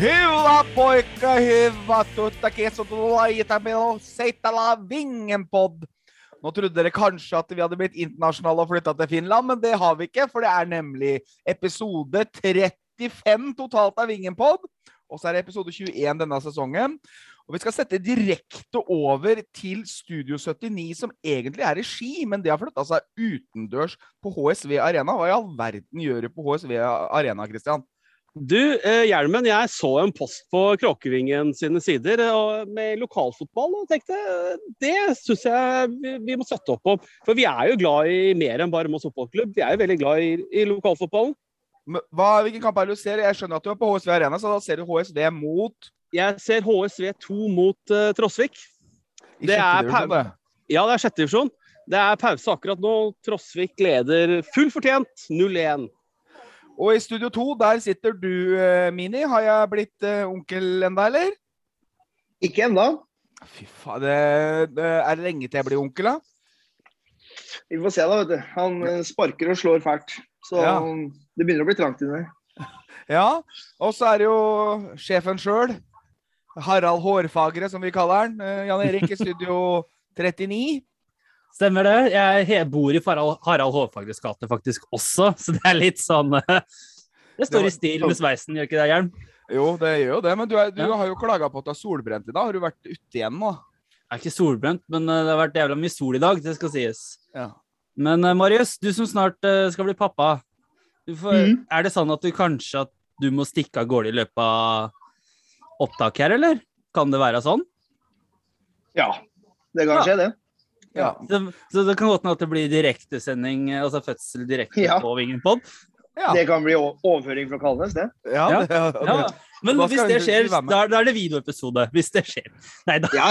Hyvää poika, hyvä tutta, keskutelua ja meillä on seitsemän em pod. Nå trodde dere kanskje at vi hadde blitt internasjonale og flytta til Finland, men det har vi ikke, for det er nemlig episode 35 totalt av Vingenpod. Og så er det episode 21 denne sesongen. Og vi skal sette direkte over til Studio 79, som egentlig er i Ski, men det har flytta seg utendørs på HSV Arena. Hva i all verden gjør du på HSV Arena, Christian? Du, eh, Hjelmen, jeg så en post på Kråkevingen sine sider med lokalfotball og tenkte det syns jeg vi, må støtte opp om. For vi er jo glad i mer enn bare Moss fotballklubb. Vi er jo veldig glad i, i lokalfotballen. Hva, hvilken kamp er det du ser? Jeg skjønner at du er på HSV Arena, så da ser du HSV mot Jeg ser HSV 2 mot uh, Trosvik. I det er det. Ja, det er sjette divisjon. Det er pause akkurat nå. Trosvik leder full fortjent 0-1. Og i Studio 2, der sitter du, eh, Mini. Har jeg blitt uh, onkel enda, eller? Ikke ennå. Fy faen. Er det lenge til jeg blir onkel, da? Vi får se, da. vet du. Han eh, sparker og slår fælt. Så ja. det begynner å bli trangt inni der. Ja. Og så er det jo sjefen sjøl. Harald Hårfagre, som vi kaller han. Jan Erik i Studio 39. Stemmer det. Jeg bor i Harald Hårfagres gate faktisk også, så det er litt sånn Det står i stil med sveisen, gjør ikke det, Hjelm? Jo, det gjør jo det, men du, er, du ja. har jo klaga på at du er solbrent i dag. Har du vært ute igjen nå? Jeg er ikke solbrent, men eh, det har vært jævla mye sol i dag, det skal sies. Ja. Men uh, Marius, du som snart skal bli pappa, får, mm. er det sånn at du kanskje at du må stikke av gårde i løpet av opptak her, eller? Kan det være sånn? Ja, det kan skje, det. Ja. Så, så, det kan godt hende at det blir direktesending, altså fødsel direkte ja. på Vingenpod? Ja. Det kan bli overføring fra Kalnes, det. Ja, det, ja. Men hvis det skjer, da, da, er det videoepisode. Hvis det skjer. Nei da. Ja,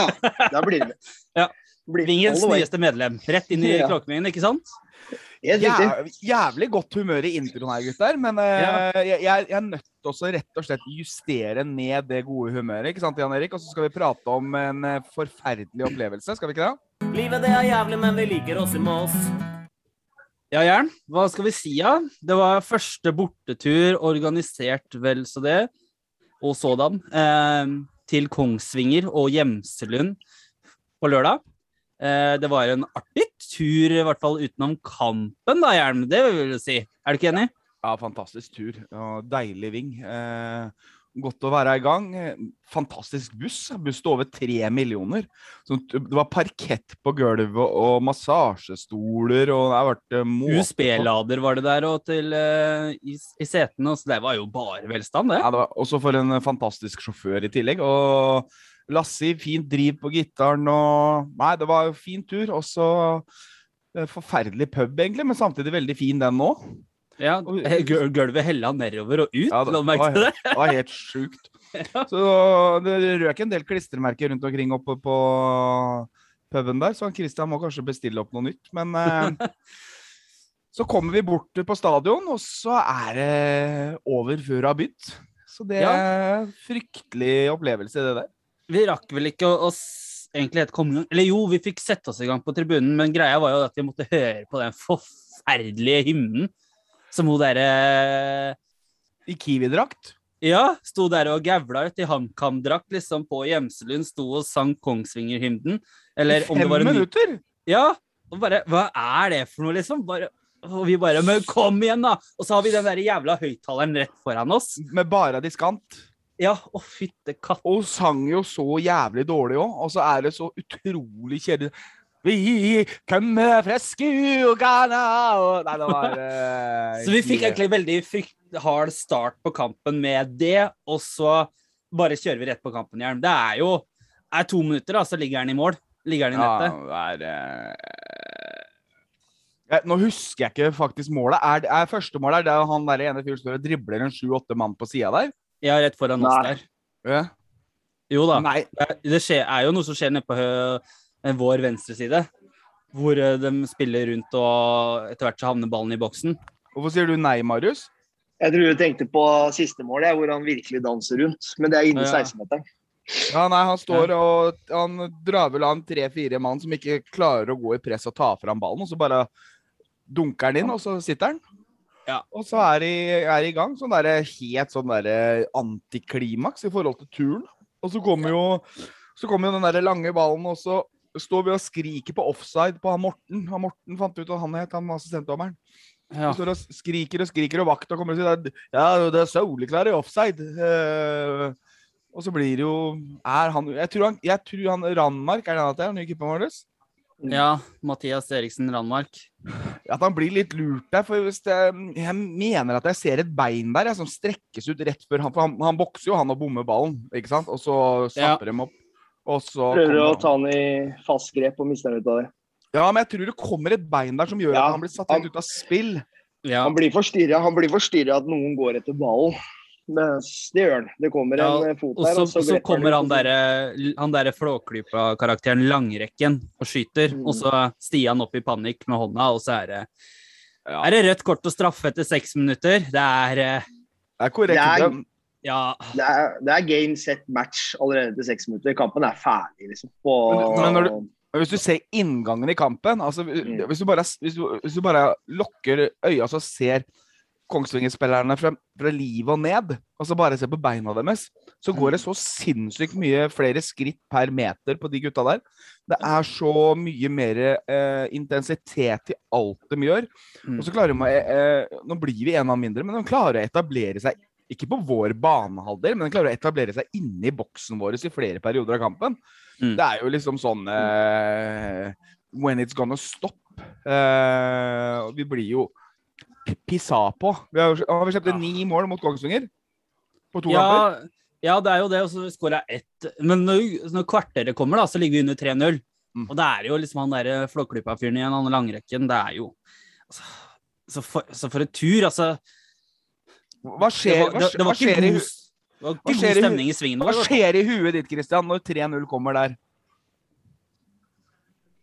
da blir det ja. Vingens nyeste medlem. Rett inn i Kråkevingen, ikke sant? Jæv, jævlig godt humør i introen her, gutter. Men uh, jeg, jeg, jeg, er nødt til å rett og slett justere ned det gode humøret. ikke sant, Jan Erik? Og så skal vi prate om en uh, forferdelig opplevelse. Skal vi ikke det? Livet det er jævlig, men vi liker oss i Mås. Ja, Jern. Hva skal vi si, da? Ja? Det var første bortetur, organisert vel så det, og sådan, eh, til Kongsvinger og Gjemselund på lørdag. Eh, det var en artig tur, i hvert fall utenom kampen, da, Hjelm. Det vil jeg si. Er du ikke enig? Ja, fantastisk tur. og deilig ving. Eh, Godt å være i gang. Fantastisk buss. Buss til over tre millioner. Så det var parkett på gulvet og massasjestoler og det har vært eh, USB-lader var det der og til, uh, i, i setene. Så det var jo bare velstand, det. Ja, det var også for en fantastisk sjåfør i tillegg. Og Lassi, fint driv på gitaren og Nei, det var jo fin tur. Og så eh, forferdelig pub, egentlig, men samtidig veldig fin den nå. Ja, Gulvet hella nedover og ut, ja, det, merke til det? Det var helt sjukt. Så det røk en del klistremerker rundt omkring oppe på puben der, så Christian må kanskje bestille opp noe nytt. Men eh, så kommer vi bort på stadion, og så er det over før det har begynt. Så det er ja. fryktelig opplevelse, det der. Vi rakk vel ikke å, å egentlig helt komme i gang Eller jo, vi fikk sette oss i gang på tribunen, men greia var jo at vi måtte høre på den forferdelige hymnen som hun derre I Kiwi-drakt? Ja, sto der og gævla ut i HamKam-drakt liksom på Gjemselund, sto og sang Kongsvinger-hymnen. Eller om det var en minutter? Ja. Og bare Hva er det for noe, liksom? Bare, og vi bare Men kom igjen, da! Og så har vi den der jævla høyttaleren rett foran oss. Med bare diskant? Ja, å fytte katt. Og hun sang jo så jævlig dårlig òg, og så er det så utrolig kjedelig. Vi kommer fra skogene Nei, det var uh, Så vi fikk egentlig veldig hard start på kampen med det, og så bare kjører vi rett på kampen Hjelm. Det er jo er to minutter, da, så ligger han i mål. Ligger han i nettet. Ja, det er, uh... Nå husker jeg ikke faktisk målet. Er, er første målet er det han der ene fyren står og dribler en sju-åtte mann på sida der? Ja, rett foran oss der. Ja. Jo da. Nei. Det skjer, er jo noe som skjer nede på vår venstre side. Hvor eh, de spiller rundt og etter hvert så havner ballen i boksen. Hvorfor sier du nei, Marius? Jeg tror du tenkte på siste mål, hvor han virkelig danser rundt. Men det er innen Ja. 16-meteren. Ja, nei, han står og han drar vel an tre-fire mann som ikke klarer å gå i press og ta fram ballen, og så bare dunker han inn, og så sitter han. Ja. Og så er de, er i gang. Sånn der, helt sånn der antiklimaks i forhold til turen. Og så kommer jo, så kommer jo den der lange ballen, og så står vi og skriker på offside på han Morten. Han Morten fant ut at han het han assistentdommeren. Ja. Vi står og skriker og skriker, og vakta kommer og sier ja, det er soleklar i offside. Uh, og så blir det jo er han, jeg, tror han, jeg tror han Randmark, er det han heter? Han nye keeperen vår? Ja. Mathias Eriksen Randmark. At han blir litt lurt der. For hvis det, jeg mener at jeg ser et bein der jeg, som strekkes ut rett før han For han, han bokser jo, han og bommer ballen, ikke sant? Og så snapper dem opp. Og så Prøver å ta han i fast grep og mister han ut av det. Ja, men jeg tror det kommer et bein der som gjør Ja, at han blir satt helt ut av spill. Ja. Han blir forstyrra. Han blir forstyrra at noen går etter ballen. Men det gjør han. Det kommer Ja, en eh, fot Og der, så, og så så glipper kommer han så- derre han der Flåklypa-karakteren Langrekken og skyter, Mm. og så stiger han opp i panikk med hånda, og så er det Ja. Er det rødt kort og straffe etter seks minutter? Det er eh, Det er korrekt. Det er- Ja. Det er, det er game set match allerede til seks minutter. Kampen er ferdig, liksom. På, Men- men når Men hvis du ser inngangen i kampen altså, Mm. hvis, du bare, hvis, du, hvis du bare lukker øya og ser Kongsvinger-spillerne fra, fra livet og ned, og så bare se på beina deres, så går det så sinnssykt mye flere skritt per meter på de gutta der. Det er så mye mer eh, intensitet i alt de gjør. Mm. Og så klarer de eh, Nå blir vi en av mindre, men de klarer å etablere seg ikke på vår banehalvdel, men de klarer å etablere seg inni boksen vår i flere perioder av kampen. Mm. Det er jo liksom sånn eh, When it's gonna stop. Eh, vi blir jo pissa på. Vi har, har vi sluppet Ja. ni mål mot Kongsvinger på to kamper. Ja, ja, det er jo det. Og så skåra ett. Men når, når kvarteret kommer, da, så ligger vi under 3-0. Mm. Og det er jo liksom han derre Flåklypa-fyren igjen, han langrekken. Det er jo altså, så, for, så for en tur, altså. Hva skjer, det, skjer- det var ikke god, det var ikke skjer god stemning i svingen. hva skjer i huet ditt, Christian, når 3-0 kommer der?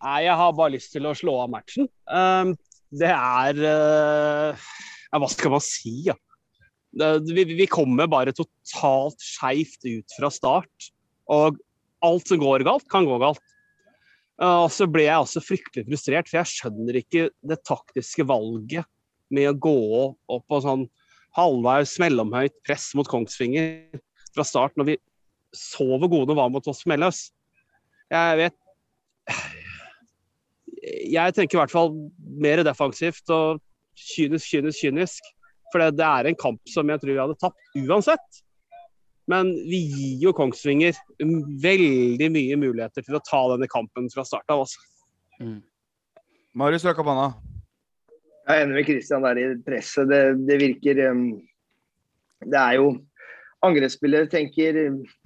Nei, jeg har bare lyst til å slå av matchen. Um, det er uh, ja, Hva skal man si, ja? Vi, vi kommer bare totalt skeivt ut fra start. Og alt som går galt, kan gå galt. Uh, og så ble jeg også fryktelig frustrert, for jeg skjønner ikke det taktiske valget med å gå opp på sånn halvveis mellomhøyt press mot Kongsvinger fra start, når vi så hvor gode de var mot oss Melløs. Jeg vet jeg tenker i hvert fall mer defensivt og kynisk, kynisk, kynisk. For det, det er en kamp som jeg tror vi hadde tapt uansett. Men vi gir jo Kongsvinger veldig mye muligheter til å ta denne kampen fra start av. Altså. Marius rakk opp hånda. Jeg er enig med Christian der i presset. Det, det virker um, Det er jo Angrepsspillere tenker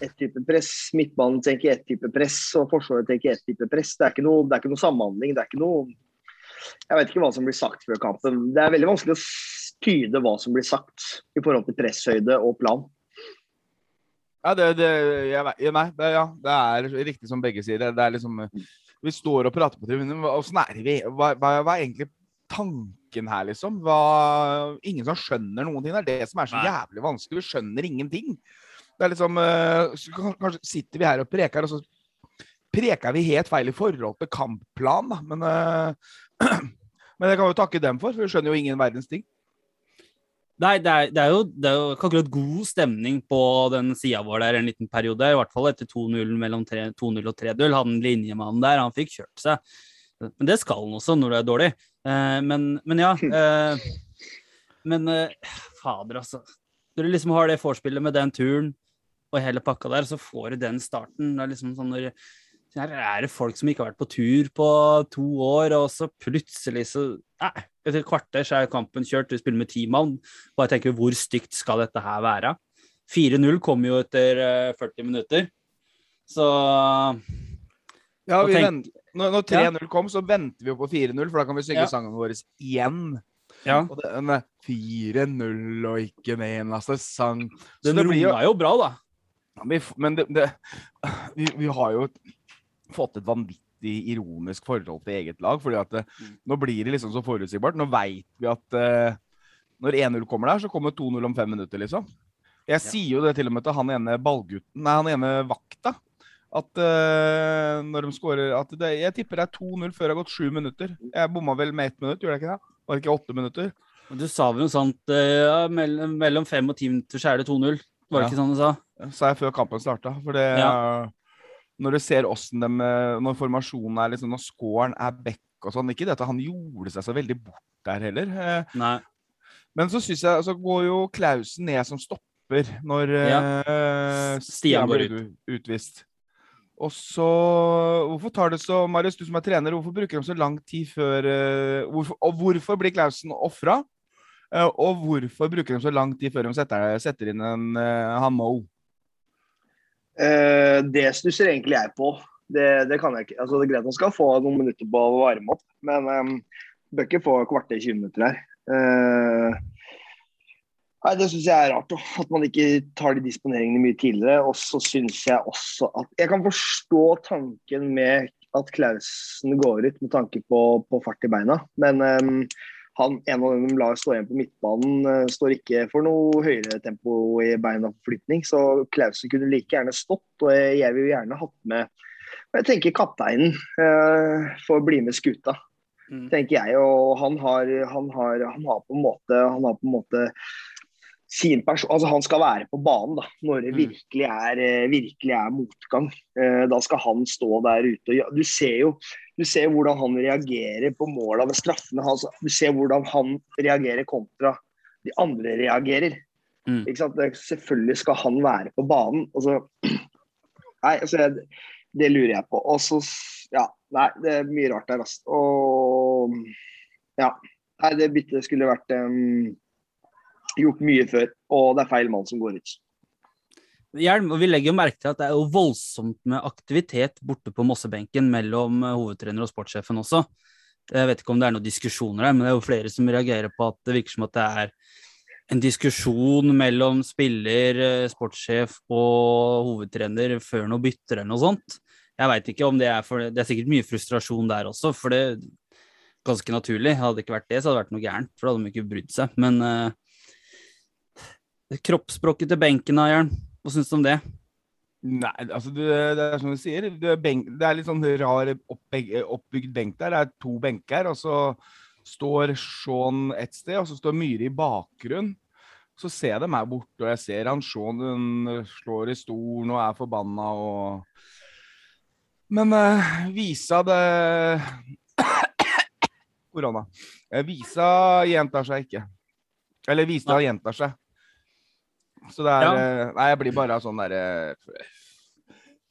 ett type press, midtbanen tenker ett type press, og Forsvaret tenker ett type press. Det er noe, det er ikke noe samhandling. Det er ikke noe Jeg vet ikke hva som blir sagt før kampen. Det er veldig vanskelig å tyde hva som blir sagt i forhold til presshøyde og plan. Ja, det, det, jeg, nei, det, ja, det er riktig som begge sier. Det, er liksom Vi står og prater på tribunen. Åssen er vi? Hva, hva, hva er egentlig tanken her, liksom? Hva, ingen som skjønner noen ting. Det er det som er så jævlig vanskelig. Vi skjønner ingenting. Det er liksom eh, Kanskje sitter vi her og preker, og så preker vi helt feil i forhold til kampplan, da. Men, eh, men det kan jo takke dem for, for vi skjønner jo ingen verdens ting. Nei, det er, det er jo, det er jo akkurat god stemning på den sida vår der en liten periode. I hvert fall etter 2-0 mellom 2-0 og 3-0. Han linjemannen der, han fikk kjørt seg. Men det skal han også når det er dårlig. Eh, men, men ja. Eh, men eh, fader, altså. Når du liksom har det vorspielet med den turen og hele pakka der, så får du den starten. Det er liksom sånn når her er det folk som ikke har vært på tur på to år, og så plutselig så Nei, etter et kvarter så er kampen kjørt, du spiller med ti mann. Bare tenker hvor stygt skal dette her være? 4-0 kom jo etter eh, 40 minutter. Så Ja, vi tenk- vent, når, når 3-0 kom, så venter vi jo på 4-0, for da kan vi synge Ja. sangene våre igjen. ja, Og den er 4-0 og ikke en eneste sang. Så den det blir jo, jo bra, da. vi men det, det, vi, vi har jo fått et vanvittig ironisk forhold til eget lag. fordi at det, Mm. nå blir det liksom så forutsigbart. Nå veit vi at uh, Når 1-0 kommer der, så kommer 2-0 om fem minutter, liksom. Jeg sier jo det til og med til han ene ballgutten, nei, han ene vakta. At uh, når de skårer at det, Jeg tipper det er 2-0 før det har gått sju minutter. Jeg bomma vel med ett minutt, gjorde jeg ikke det? Var det ikke åtte minutter? Du sa vel noe sånt eh, ja, mellom, fem og ti minutter så er det 2-0. Var det Ja. ikke sånn du sa? Sa jeg før kampen starta. For det Når du ser åssen de eh, Når formasjonen er liksom Når scoren er back og sånn Ikke dette han gjorde seg så veldig bort der heller. Nei. Men så synes jeg, så går jo Klausen ned som stopper når ja. Stian går ut- utvist. Og så Hvorfor tar det så Marius, du som er trener, hvorfor bruker de så lang tid før eh, hvorfor, Og hvorfor blir Klausen ofra? Eh, og hvorfor bruker de så lang tid før de setter, setter inn en uh, han Mo? Eh, det stusser egentlig jeg på. Det, det kan jeg ikke. Altså, det er greit han skal få noen minutter på å varme opp, men um, bør ikke få kvarter 20 minutter her. Eh, nei, Det syns jeg er rart, at man ikke tar de disponeringene mye tidligere. Og så syns jeg også at Jeg kan forstå tanken med at Klausen går ut med tanke på, på fart i beina, men um, han, en av dem lar stå igjen på midtbanen, eh, står ikke for noe høyere tempo i beina på flytning. Så Klausen kunne like gjerne stått, og jeg, jeg vil gjerne hatt med Jeg tenker kapteinen uh, får bli med skuta, Mm. tenker jeg. Og han har, han har, han har på en måte, han har på en måte sin person, altså Han skal være på banen da, når det Mm. virkelig er, eh, virkelig er motgang. Eh, Da skal han stå der ute. og Du ser jo du ser hvordan han reagerer på måla ved straffene hans. Du ser hvordan han reagerer kontra de andre reagerer. Mm. Selvfølgelig skal han være på banen. Altså, nei, altså, det, det lurer jeg på. Og så, ja, nei, det er mye rart der, altså. Og ja. Nei, det byttet skulle vært em, gjort mye før, og det er feil mann som går ut. Hjelm, og vi legger jo merke til at det er jo voldsomt med aktivitet borte på Mossebenken mellom eh, hovedtrener og sportssjefen også. Jeg vet ikke om det er noen diskusjoner der, men det er jo flere som reagerer på at det virker som at det er en diskusjon mellom spiller, eh, sportssjef og hovedtrener før noe bytter eller noe sånt. Jeg veit ikke om det er for Det er sikkert mye frustrasjon der også, for det er ganske naturlig. Hadde det ikke vært det, så hadde det vært noe gærent, for da hadde de ikke brydd seg. Men eh, kroppsspråket til benken, Jørn. Hva syns du om det? Nei, altså du, det er som du sier. Det benk, det er litt sånn rar oppbygd benk der. Det er to benker, og så står Shaun et sted, og så står Myhre i bakgrunn. Så ser jeg dem her borte, og jeg ser han Shaun slår i stolen og er forbanna og Men uh, Visa det Korona. Eh, Visa gjentar seg ikke. Eller Visa gjentar seg. Så det er Ja. eh, Nei, jeg blir bare sånn derre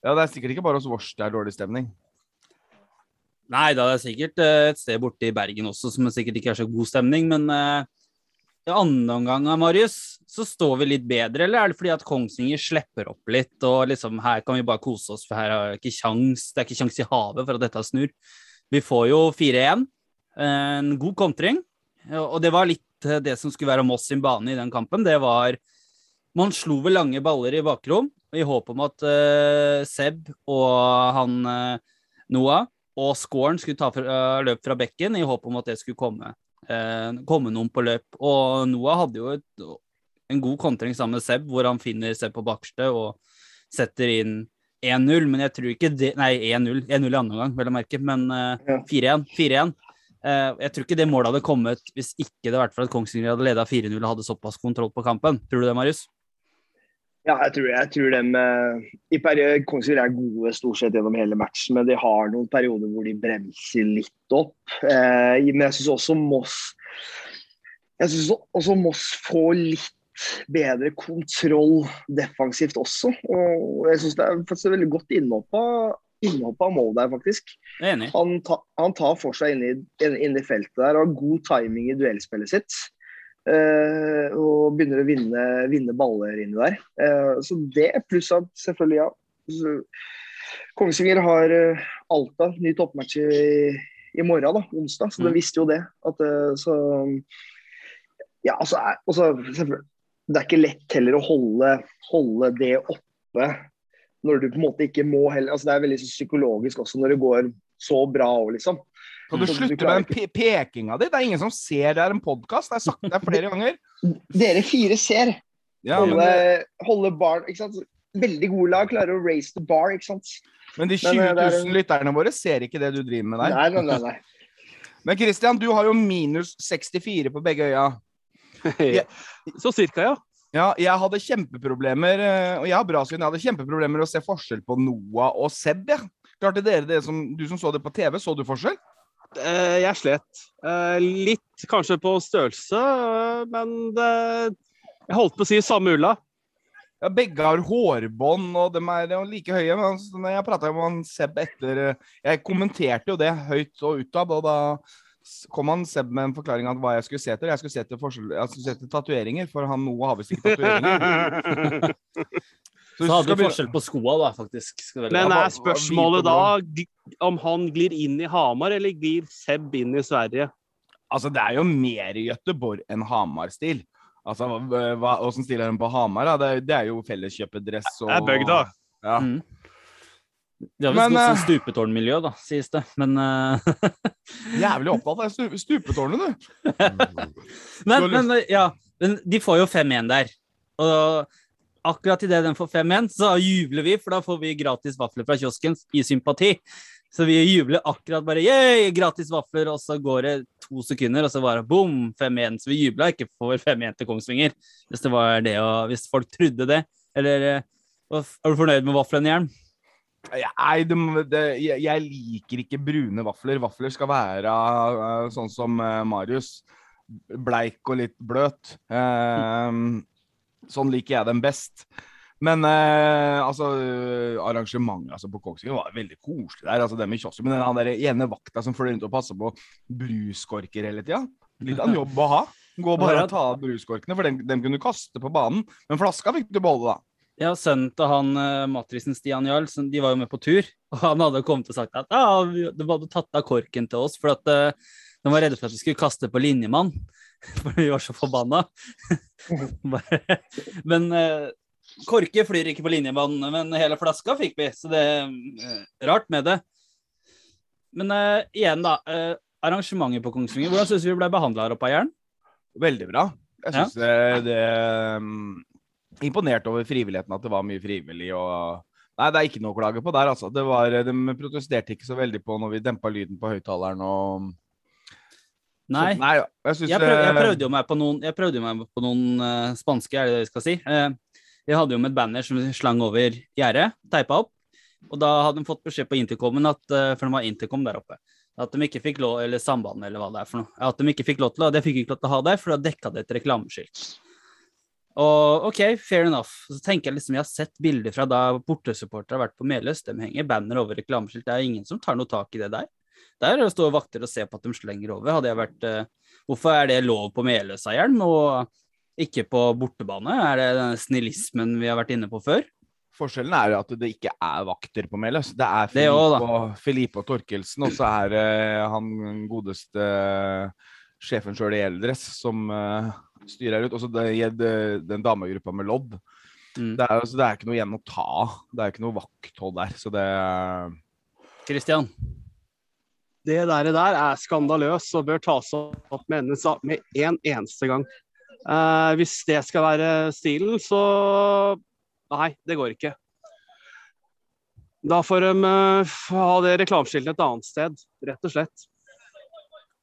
Ja, det er sikkert ikke bare hos vårs det er dårlig stemning. Nei da, det er sikkert eh, et sted borte i Bergen også som sikkert ikke er så god stemning, men eh, i andre omgang, Marius, så står vi litt bedre, eller er det fordi at Kongsvinger slipper opp litt, og liksom her kan vi bare kose oss, for her er det ikke kjangs, det er ikke kjangs i havet for at dette snur. Vi får jo 4-1, en god kontring, og det var litt eh, det som skulle være Moss sin bane i den kampen, det var man slo vel lange baller i bakrom, i håp om at uh, Seb og han uh, Noah og scoren skulle ta fra, løp fra bekken, i håp om at det skulle komme, eh, komme noen på løp. Og Noah hadde jo et, en god kontring sammen med Seb, hvor han finner Seb på bakerste og setter inn 1-0. Men jeg tror ikke det Nei, 1-0 1-0 i andre omgang, vel å merke, men eh, 4-1. 4-1. Eh, jeg tror ikke det målet hadde kommet hvis ikke det hadde vært for at Kongsvinger hadde leda 4-0 og hadde såpass kontroll på kampen. Tror du det, Marius? Ja, jeg tror, jeg tror dem eh, i Kongsvinger er gode stort sett gjennom hele matchen, men de har noen perioder hvor de bremser litt opp. Eh, men jeg syns også Moss Jeg syns også Moss får litt bedre kontroll defensivt også. Og jeg syns det er faktisk veldig godt innhopp av, mål der, faktisk. Han, ta, han tar for seg inn i, i feltet der og har god timing i duellspillet sitt. Eh, og begynner å vinne, vinne baller inni der. Eh, så det, pluss at selvfølgelig, ja. Så, Kongsvinger har eh, Alta, ny toppmatch i, i morgen, da, onsdag, så Mm. de visste jo det. At, så Ja, altså, altså Det er ikke lett heller å holde, holde det oppe når du på en måte ikke må heller altså Det er veldig psykologisk også når det går så bra òg, liksom. Kan du slutte med den pe pekinga di? Det er ingen som ser det er en podkast. Jeg har sagt det flere ganger. Dere fire ser. Ja, holde, det, holde bar, ikke sant? Veldig gode lag klarer å raise the bar, ikke sant? men de 20 eh, det er 000 lytterne våre ser ikke det du driver med der. Nei, nei, nei. nei. Men Christian, du har jo minus 64 på begge øya. Så cirka, ja. Ja, jeg hadde kjempeproblemer, eh, og jeg har bra syn, jeg hadde kjempeproblemer å se forskjell på Noah og Seb. Ja. Klarte dere det som, Du som så det på TV, så du forskjell? Eh, Jeg slet. Eh, Litt kanskje på størrelse, eh, men det, jeg holdt på å si samme ulla. Ja, begge har hårbånd, og de er like høye. Men altså, jeg prata med han Seb etter Jeg kommenterte jo det høyt og utad, og da kom han Seb med en forklaring av hva jeg skulle se etter. Jeg skulle se etter, forskjell- jeg skulle se etter tatoveringer, for han Noah har visst ikke tatoveringer. Så hadde vi forskjell på skoa, da, faktisk. Men er spørsmålet da om han glir inn i Hamar, eller glir Seb inn i Sverige? Altså, det er jo mer Gøteborg enn Hamar-stil. Altså, hva- Åssen stil er på Hamar? Da? Det, det er jo felleskjøpedress og Det er bygda. Ja. Mm. Det har visst noe eh, sånn stupetårnmiljø, da, sies det. Men, uh... Jævlig opptatt av stup stupetårnet, du. men, Du men eh, ja, men de får jo 5-1 der. Og akkurat idet den får 5-1, så jubler vi, for da får vi gratis vafler fra kiosken i sympati. Så vi jubler akkurat bare yeah, gratis vafler, og så går det to sekunder, og så bare bom, 5-1. Så vi jubla ikke for 5-1 til Kongsvinger, hvis det var det, og hvis folk trodde det. Eller eh, er du fornøyd med vaflene, Jern? Nei, det, det, jeg, liker ikke brune vafler. Vafler skal være eh, sånn som eh, Marius. Bleik og litt bløt. Eh, sånn liker jeg dem best. Men eh, altså, eh, arrangementet altså, på Kongsvinger var veldig koselig der. altså det med kiosken, Men den han der ene vakta som følger rundt og passer på bruskorker hele tida. Litt av en jobb å ha. Gå bare og ta av bruskorkene, for dem, dem kunne du kaste på banen. Men flaska fikk du beholde, da. Ja, sønnen til han uh, matrisen Stian Jarl, de var jo med på tur. Og han hadde kommet og sagt at ja, du de hadde tatt av korken til oss, for at eh, de var redde for at vi skulle kaste på linjemann. For vi var så forbanna. Men uh, korker flyr ikke på linjebanen, men hele flaska fikk vi, så det er eh, rart med det. Men uh, igjen, da. Uh, arrangementet på Kongsvinger, hvordan syns du vi ble behandla her oppe av Jæren? Veldig bra. Jeg Ja. det, det um, Imponert over frivilligheten, at det var mye frivillig og Nei, det er ikke noe å klage på der, altså. Det var, de protesterte ikke så veldig på når vi dempa lyden på høyttaleren og Nei. Nei, jeg synes, Jeg, prøv, jeg prøvde jo meg på noen, meg på noen uh, spanske, er det det vi skal si. Eh, jeg hadde jo med et banner som slang over gjerdet, teipa opp. Og da hadde de fått beskjed på intercomen, at, uh, for de har intercom der oppe, at de ikke fikk lov, eller samband, eller hva det er for noe. At de ikke fikk lov til å, det fikk ikke lov til å ha der, for da dekka det et reklameskilt. Og OK, fair enough. Så tenker jeg liksom, jeg har sett bilder fra da bortesupportere har vært på Meløs, de henger banner over reklameskilt. Det er ingen som tar noe tak i det der. Der står vakter og ser på at de slenger over. Hadde jeg vært eh, Hvorfor er det lov på Meløseieren og ikke på bortebane? Er det den snillismen vi har vært inne på før? Forskjellen er jo at det ikke er vakter på Meløs. Det er. Filippe og, Torkelsen, og så er det han godeste sjefen sjøl i Eldres som eh, styrer ut. Og så den damegruppa med lodd. Mm. Det er, altså, det er ikke noe igjen å ta av. Det er ikke noe vakthold der. Så det Christian? Det der, der er skandaløst og bør tas opp med NSA med en eneste gang. Eh, hvis det skal være stilen, så Nei, det går ikke. Da får de eh, ha det reklameskiltet et annet sted, rett og slett.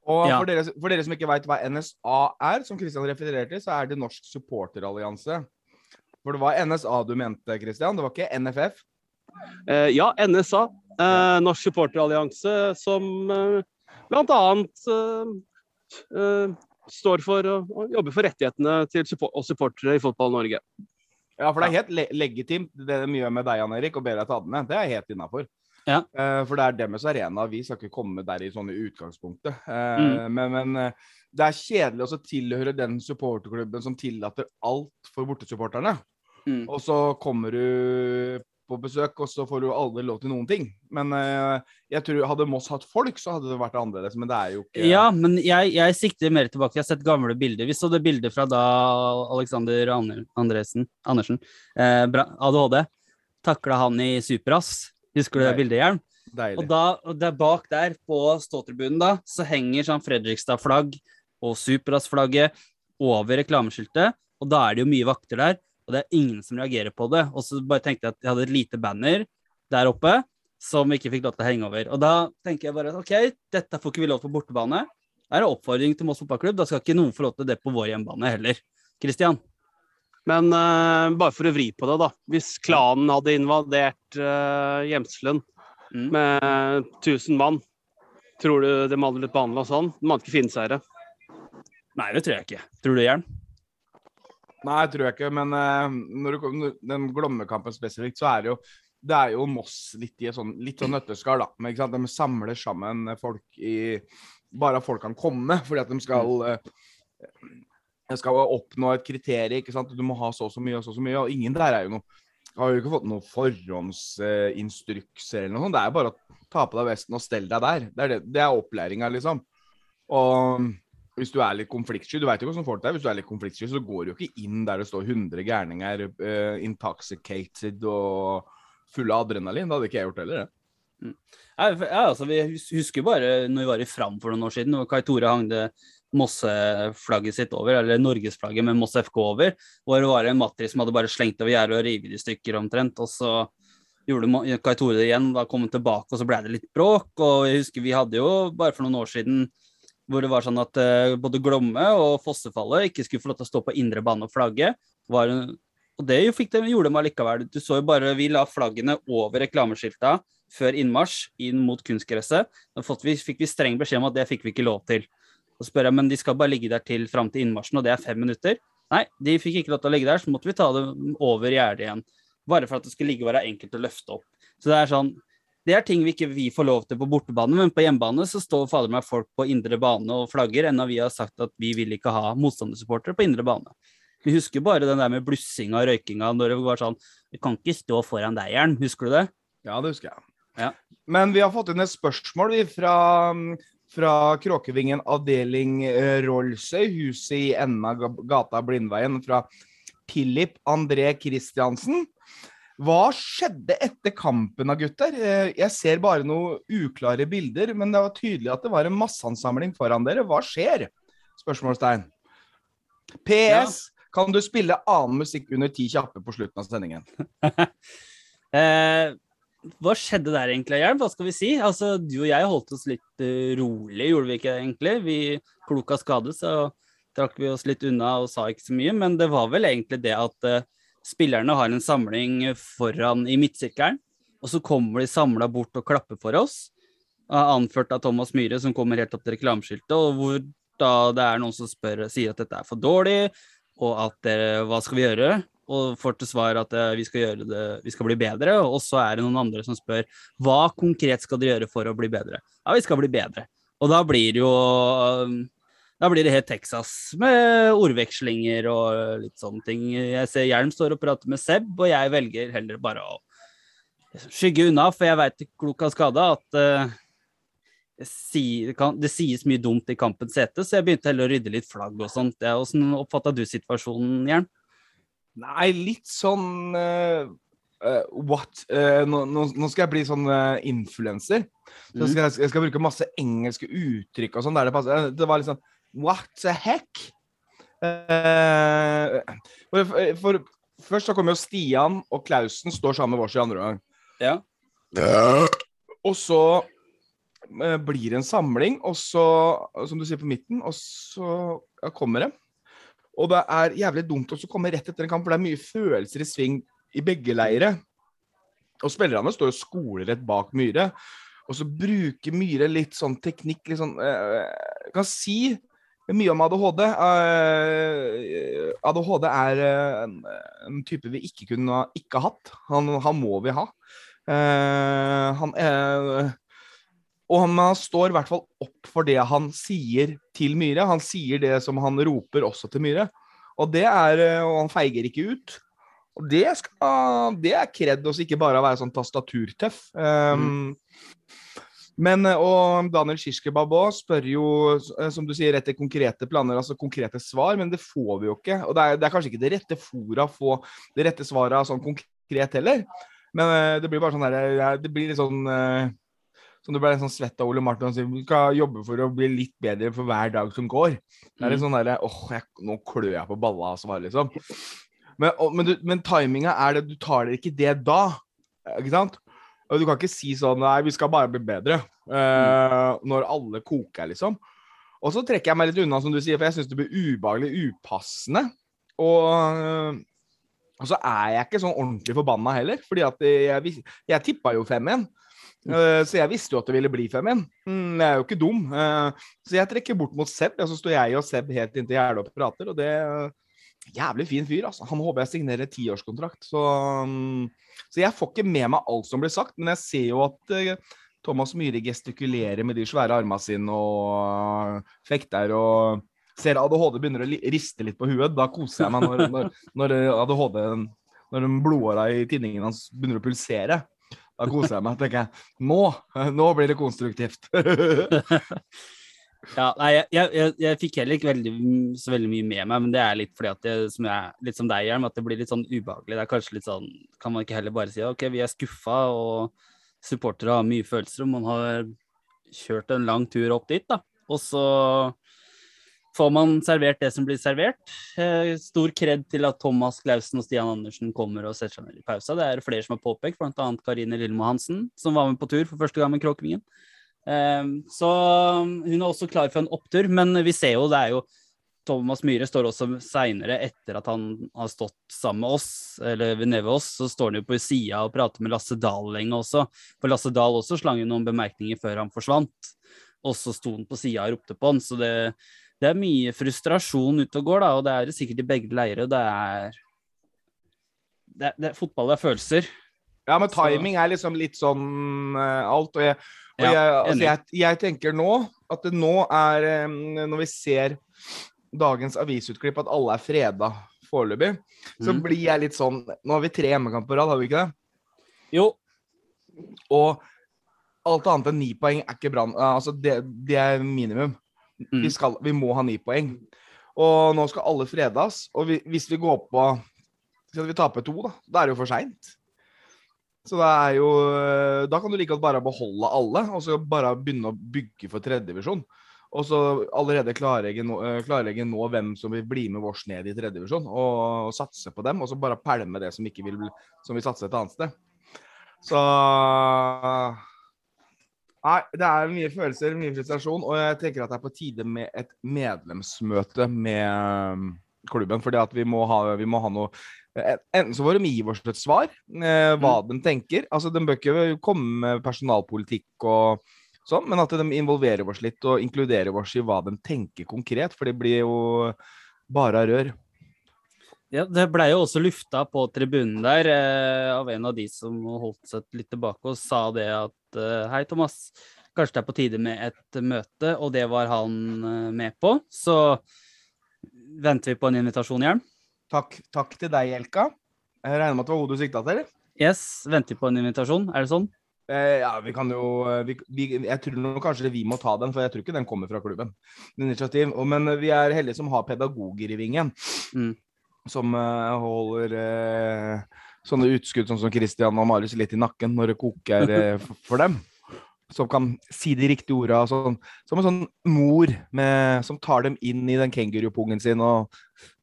Og Ja. for, dere, for dere som ikke veit hva NSA er, som Kristian refererte til, så er det Norsk supporterallianse. For det var NSA du mente, Kristian? Det var ikke NFF? Eh, ja, NSA, eh, Norsk supporterallianse, som eh, bl.a. Eh, eh, står for å å jobbe for rettighetene til support og supportere i Fotball-Norge. Ja, for det er helt le legitimt det de gjør med deg, Jan Erik, og ber deg ta det med. Det er helt innafor. Ja. Eh, for det er deres arena. Vi skal ikke komme der i sånne utgangspunktet. Eh, Mm. Men, men det er kjedelig å tilhøre den supporterklubben som tillater alt for bortesupporterne. Mm. Og så kommer du på besøk, og så får du aldri lov til noen ting. Men eh, jeg tror hadde Moss hatt folk, så hadde det vært annerledes. Men det er jo ikke Ja, men jeg, jeg sikter mer tilbake. Jeg har sett gamle bilder. Vi så det bildet fra da Alexander Ander, Andresen, Andersen, eh, ADHD, takla han i Superas. Husker du det bildet, Hjelm? Deilig. Og, da, og der bak der, på ståtribunen, da, så henger sånn Fredrikstad-flagg og Superass-flagget over reklameskiltet. Og da er det jo mye vakter der, og det er ingen som reagerer på det. Og så bare tenkte jeg at jeg hadde et lite banner der oppe som vi ikke fikk lov til å henge over. Og da tenker jeg bare at OK, dette får ikke vi lov til på bortebane. Det er en oppfordring til Moss fotballklubb. Da skal ikke noen få lov til det på vår hjemmebane heller. Kristian? Men uh, bare for å vri på det, da. Hvis klanen hadde invadert uh, Gjemselen Mm. med 1000 mann, tror du de hadde blitt behandla sånn? De hadde ikke det. Nei, det tror jeg ikke. Tror du, Jern? Nei, tror jeg ikke. Men eh, når du, den Glommekampen spesifikt, så er det jo det er jo Moss litt i sånn, litt sånn nøtteskall, da. Men, ikke sant? De samler sammen folk i Bare at folk kan komme, fordi at de skal eh, de skal oppnå et kriterium. ikke sant? Du må ha så og så mye og så og så mye. Og ingen der er jo noe Har jo ikke fått noen forhåndsinstrukser eller noe sånt. Det er jo bare å ta på deg vesten og stell deg der. Det er, det, det er opplæringa, liksom. Og hvis du er litt konfliktsky, du veit jo hvordan folk er, hvis du er litt konfliktsky, så går du jo ikke inn der det står 100 gærninger uh, intoxicated og fulle av adrenalin. Det hadde ikke jeg gjort heller, det. For- ja, altså, vi husker bare når vi var i Fram for noen år siden, og Kai Tore hang det Mosse-flagget sitt over, eller Norgesflagget med Moss FK over, hvor det var en Matris som hadde bare slengt over gjerdet og revet i stykker omtrent, og så gjorde Kai Tore det igjen, da kom han tilbake, og så ble det litt bråk, og jeg husker vi hadde jo bare for noen år siden hvor det var sånn at uh, både Glomme og Fossefallet ikke skulle få lov til å stå på indre bane og flagge. Var, og det de, gjorde de allikevel. Du så jo bare, Vi la flaggene over reklameskilta før innmarsj inn mot kunstgresset. Da vi, fikk vi streng beskjed om at det fikk vi ikke lov til. Og spør jeg, men de skal bare ligge der til fram til innmarsjen, og det er fem minutter. Nei, de fikk ikke lov til å ligge der, så måtte vi ta det over gjerdet igjen. Bare for at det skulle ligge og være enkelt å løfte opp. Så det er sånn, det er ting vi ikke vi får lov til på bortebane, men på hjemmebane så står fader meg folk på indre bane og flagger, enda vi har sagt at vi vil ikke ha motstandersupportere på indre bane. Vi husker bare den der med blussinga og røykinga når det var sånn Vi kan ikke stå foran deg, Jern. Husker du det? Ja, det husker jeg. Ja. Men vi har fått inn et spørsmål fra, fra Kråkevingen avdeling eh, Rollsøy, huset i enden av gata Blindveien, fra Philip André Christiansen. Hva skjedde etter kampen da, gutter? Eh, Jeg ser bare noen uklare bilder, men det var tydelig at det var en masseansamling foran dere. Hva skjer? Spørsmålstegn. PS. Kan du spille annen musikk under ti kjappe på slutten av sendingen? Eh, hva skjedde der egentlig, Hjelm? Hva skal vi si? Altså, Du og jeg holdt oss litt eh, rolig, gjorde vi ikke egentlig? Vi klok av skade, så trakk vi oss litt unna og sa ikke så mye. Men det var vel egentlig det at eh, spillerne har en samling foran i midtsirkelen, og så kommer de samla bort og klapper for oss. Anført av Thomas Myhre, som kommer helt opp til reklameskiltet, og hvor da det er noen som spør, sier at dette er for dårlig, og at dere, hva skal vi gjøre? Og får til svar at eh, vi skal det, vi skal bli bedre. Og så er det noen andre som spør hva konkret skal dere gjøre for å bli bedre? Ja, vi skal bli bedre. Og da blir det jo da blir det helt Texas med ordvekslinger og litt sånne ting. Jeg ser Hjelm står og prater med Seb, og jeg velger heller bare å skygge unna, for jeg veit klok av skade at uh, det, sier, kan, det sies mye dumt i kampens hete, så jeg begynte heller å rydde litt flagg og sånt. Åssen Hvordan oppfatta du situasjonen, Hjelm? Nei, litt sånn uh, uh, What? Nå, nå, skal jeg bli sånn influenser. Så Mm. skal jeg, jeg skal bruke masse engelske uttrykk og sånn det. Det var litt sånn What the heck? Uh, for, for, først så kommer jo Stian og Klausen står sammen med oss i andre gang. Ja. Og så uh, blir det en samling, og så, som du sier, på midten, og så ja, kommer det. Og det er jævlig dumt å komme rett etter en kamp, for det er mye følelser i sving i begge leire. Og spillerne står jo skolerett bak Myhre. Og så bruker Myhre litt sånn teknikk, litt sånn eh, kan si mye om ADHD. Eh, ADHD er eh, en, en type vi ikke kunne ikke hatt. Han, han må vi ha. Eh, han er og han står i hvert fall opp for det han sier til Myhre. Han sier det som han roper også til Myhre. Og det er eh, Og han feiger ikke ut. Og det, skal, det er kred også, ikke bare å være sånn tastaturtøff. Um, Men eh, Og Daniel Kirskebab òg spør jo, eh, som du sier, etter konkrete planer, altså konkrete svar, men det får vi jo ikke. Og det er, det er kanskje ikke det rette fora å få det rette svaret sånn konkret heller. Men eh, det blir bare sånn der, det blir litt sånn Som du ble sånn svett av Ole Martin og sier du skal jobbe for å bli litt bedre for hver dag som går. Det er litt sånn derre åh, jeg, nå klør jeg på balla av svar, liksom. Men, og, men, du, men timinga er det Du tar det ikke det da. Ikke sant? Og du kan ikke si sånn Nei, vi skal bare bli bedre. eh, når alle koker, liksom. Og så trekker jeg meg litt unna, som du sier, for jeg syns det blir ubehagelig upassende. Og, øh, og så er jeg ikke sånn ordentlig forbanna heller, fordi at jeg, jeg tippa jo 5-1. øh, så jeg visste jo at det ville bli 5-1. Mm, jeg er jo ikke dum. så jeg trekker bort mot Seb, og så står jeg og Seb helt inntil gjerdet og prater, og det Jævlig fin fyr, altså. Han håper jeg signerer tiårskontrakt. Så, mm, så jeg får ikke med meg alt som blir sagt, men jeg ser jo at uh, Thomas Myhre gestikulerer med de svære armene sine og uh, fekter og ser ADHD begynner å riste litt på huet. Da koser jeg meg når, når, når ADHD Når blodåra i tinningen hans begynner å pulsere. Da koser jeg meg. tenker jeg nå, nå blir det konstruktivt. Ja, nei, jeg, jeg, jeg, jeg fikk heller ikke veldig, så veldig mye med meg, men det er litt fordi at det, som jeg, litt som deg, Hjelm, at det blir litt sånn ubehagelig. Det er kanskje litt sånn Kan man ikke heller bare si OK, vi er skuffa, og supportere har mye følelser, og man har kjørt en lang tur opp dit, da. Og så får man servert det som blir servert. Eh, stor kred til at Thomas Clausen og Stian Andersen kommer og setter seg ned i pausa. Det er flere som har påpekt, bl.a. Karine Lillemo Hansen, som var med på tur for første gang med Kråkevingen. Ehm, så hun er også klar for en opptur, men vi ser jo det er jo Thomas Myhre står også seinere, etter at han har stått sammen med oss, eller ved nede ved oss, så står han jo på sida og prater med Lasse Dahl lenge også. For Lasse Dahl også slang jo noen bemerkninger før han forsvant, og så sto han på sida og ropte på han. Så det, det er mye frustrasjon ute og går, da, og det er det sikkert i begge leirer. Det er, det, det, Fotball er følelser. Ja, men timing er liksom litt sånn uh, alt. Og jeg, og Ja, jeg, altså jeg, jeg tenker nå at det nå er Når vi ser dagens avisutklipp at alle er freda foreløpig, så mm. blir jeg litt sånn Nå har vi tre hjemmekamper på rad, har vi ikke det? Jo, Og alt annet enn ni poeng er ikke bra. Altså, det, det er minimum. Mm. Vi, skal, vi må ha ni poeng. Og nå skal alle fredas. Og vi, hvis vi går på Skal vi tape to, da? Da er det jo for seint. Så det er jo Da kan du like godt bare beholde alle, og så bare begynne å bygge for tredjedivisjon. Og så allerede klarlegge nå, eh, klarlegge nå hvem som vil bli med vårs ned i tredjedivisjon, og, og satse på dem. Og så bare pælme det som ikke vil, som vil satse et annet sted. Så Nei, det er mye følelser, mye frustrasjon, og jeg tenker at det er på tide med et medlemsmøte med um, klubben. fordi vi vi må ha noe eh, Enten så får de gi oss et svar, eh, hva de tenker. Altså, De bør ikke komme med personalpolitikk og sånn, men at de involverer oss litt og inkluderer oss i hva de tenker konkret. For det blir jo bare rør. Ja, det blei jo også lufta på tribunen der eh, av en av de som holdt seg litt tilbake og sa det at eh, hei, Thomas, kanskje det er på tide med et møte, og det var han eh, med på. Så venter vi på en invitasjon, Hjelm. Takk, takk til deg, Elka. Jeg regner med at det var henne du sikta til? Yes, venter på en invitasjon. Er det sånn? Eh, ja, vi kan jo eh, vi, vi, Jeg tror nok kanskje vi må ta den, for jeg tror ikke den kommer fra klubben. Initiativ. Og, men vi er heldige som har pedagoger i Vingen. Mm. Som uh, holder uh, sånne utskudd sånn som Christian og Marius litt i nakken når det koker eh, for dem. Som kan si de riktige orda. Sånn, som en sånn mor med, som tar dem inn i den kengurupungen sin og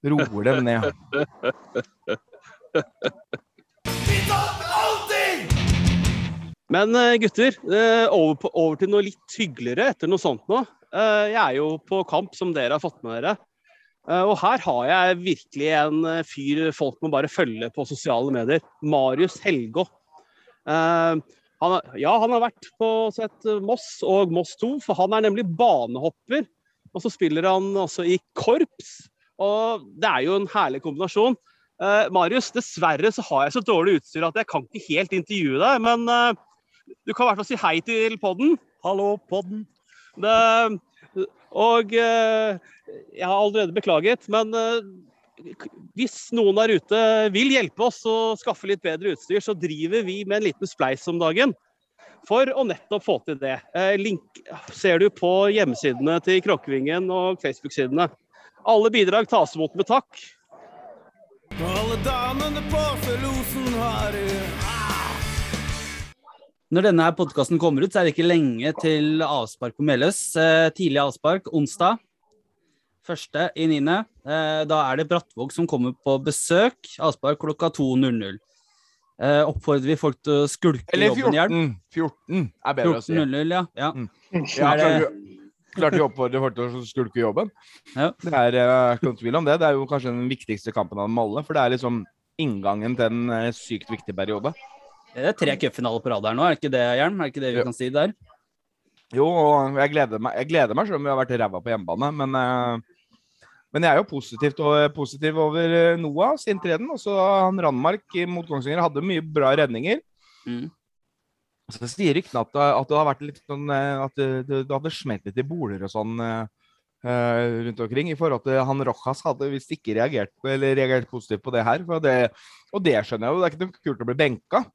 roer dem ned. Men eh, gutter, eh, over, på, over til noe litt hyggeligere etter noe sånt nå. Eh, Jeg er jo på kamp, som dere har fått med dere. Eh, Og her har jeg virkelig en fyr folk må bare følge på sosiale medier. Marius Helgå. Han, ja, han har vært på sett eh, Moss og Moss 2, for han er nemlig banehopper. Og så spiller han også i korps. Og det er jo en herlig kombinasjon. Eh, Marius, dessverre så har jeg så dårlig utstyr at jeg kan ikke helt intervjue deg, men eh, du kan i hvert fall si hei til podden. Hallo, podden. Det, og eh, jeg har allerede beklaget, men eh, hvis noen der ute vil hjelpe oss å skaffe litt bedre utstyr, så driver vi med en liten spleis om dagen. For å nettopp få til det. Eh, link ser du på hjemmesidene til Kråkevingen og Facebook-sidene. Alle bidrag tas imot med takk. Alle damene på Felosen har du Når denne her podkasten kommer ut, så er det ikke lenge til avspark på Meløs. Eh, tidlig avspark onsdag. Første i niende. Eh, da er det Brattvåg som kommer på besøk. Avspark klokka 2.00. Eh, oppfordrer vi folk til å skulke Eller jobben i hjelp? 14. 14 er bedre å si. 14.00, ja. ja. Ja, Er det- klart, vi- oppfordrer folk til å skulke jobben. Ja. Det er eh, ikke noen tvil om det. Det er jo kanskje den viktigste kampen av dem alle. For det er liksom inngangen til en sykt viktig periode. Det er tre cupfinaler på rad her nå, er det ikke det, Hjelm? Er det ikke det vi Ja. kan si der? Jo, og jeg gleder meg, jeg gleder meg selv om vi har vært ræva på hjemmebane. Men, eh, men jeg er jo positivt og, positiv over Noahs Noah sin treden. Også han Randmark i- mot Kongsvinger hadde mye bra redninger. Mm. Så sier ryktene at, det- at det har vært litt sånn eh, At det, det, hadde smelt litt i boler og sånn eh, eh, rundt omkring. I forhold til han Rojas hadde visst ikke reagert eller reagert positivt på det her. For det, og det skjønner jeg jo. Det er ikke noe kult å bli benka.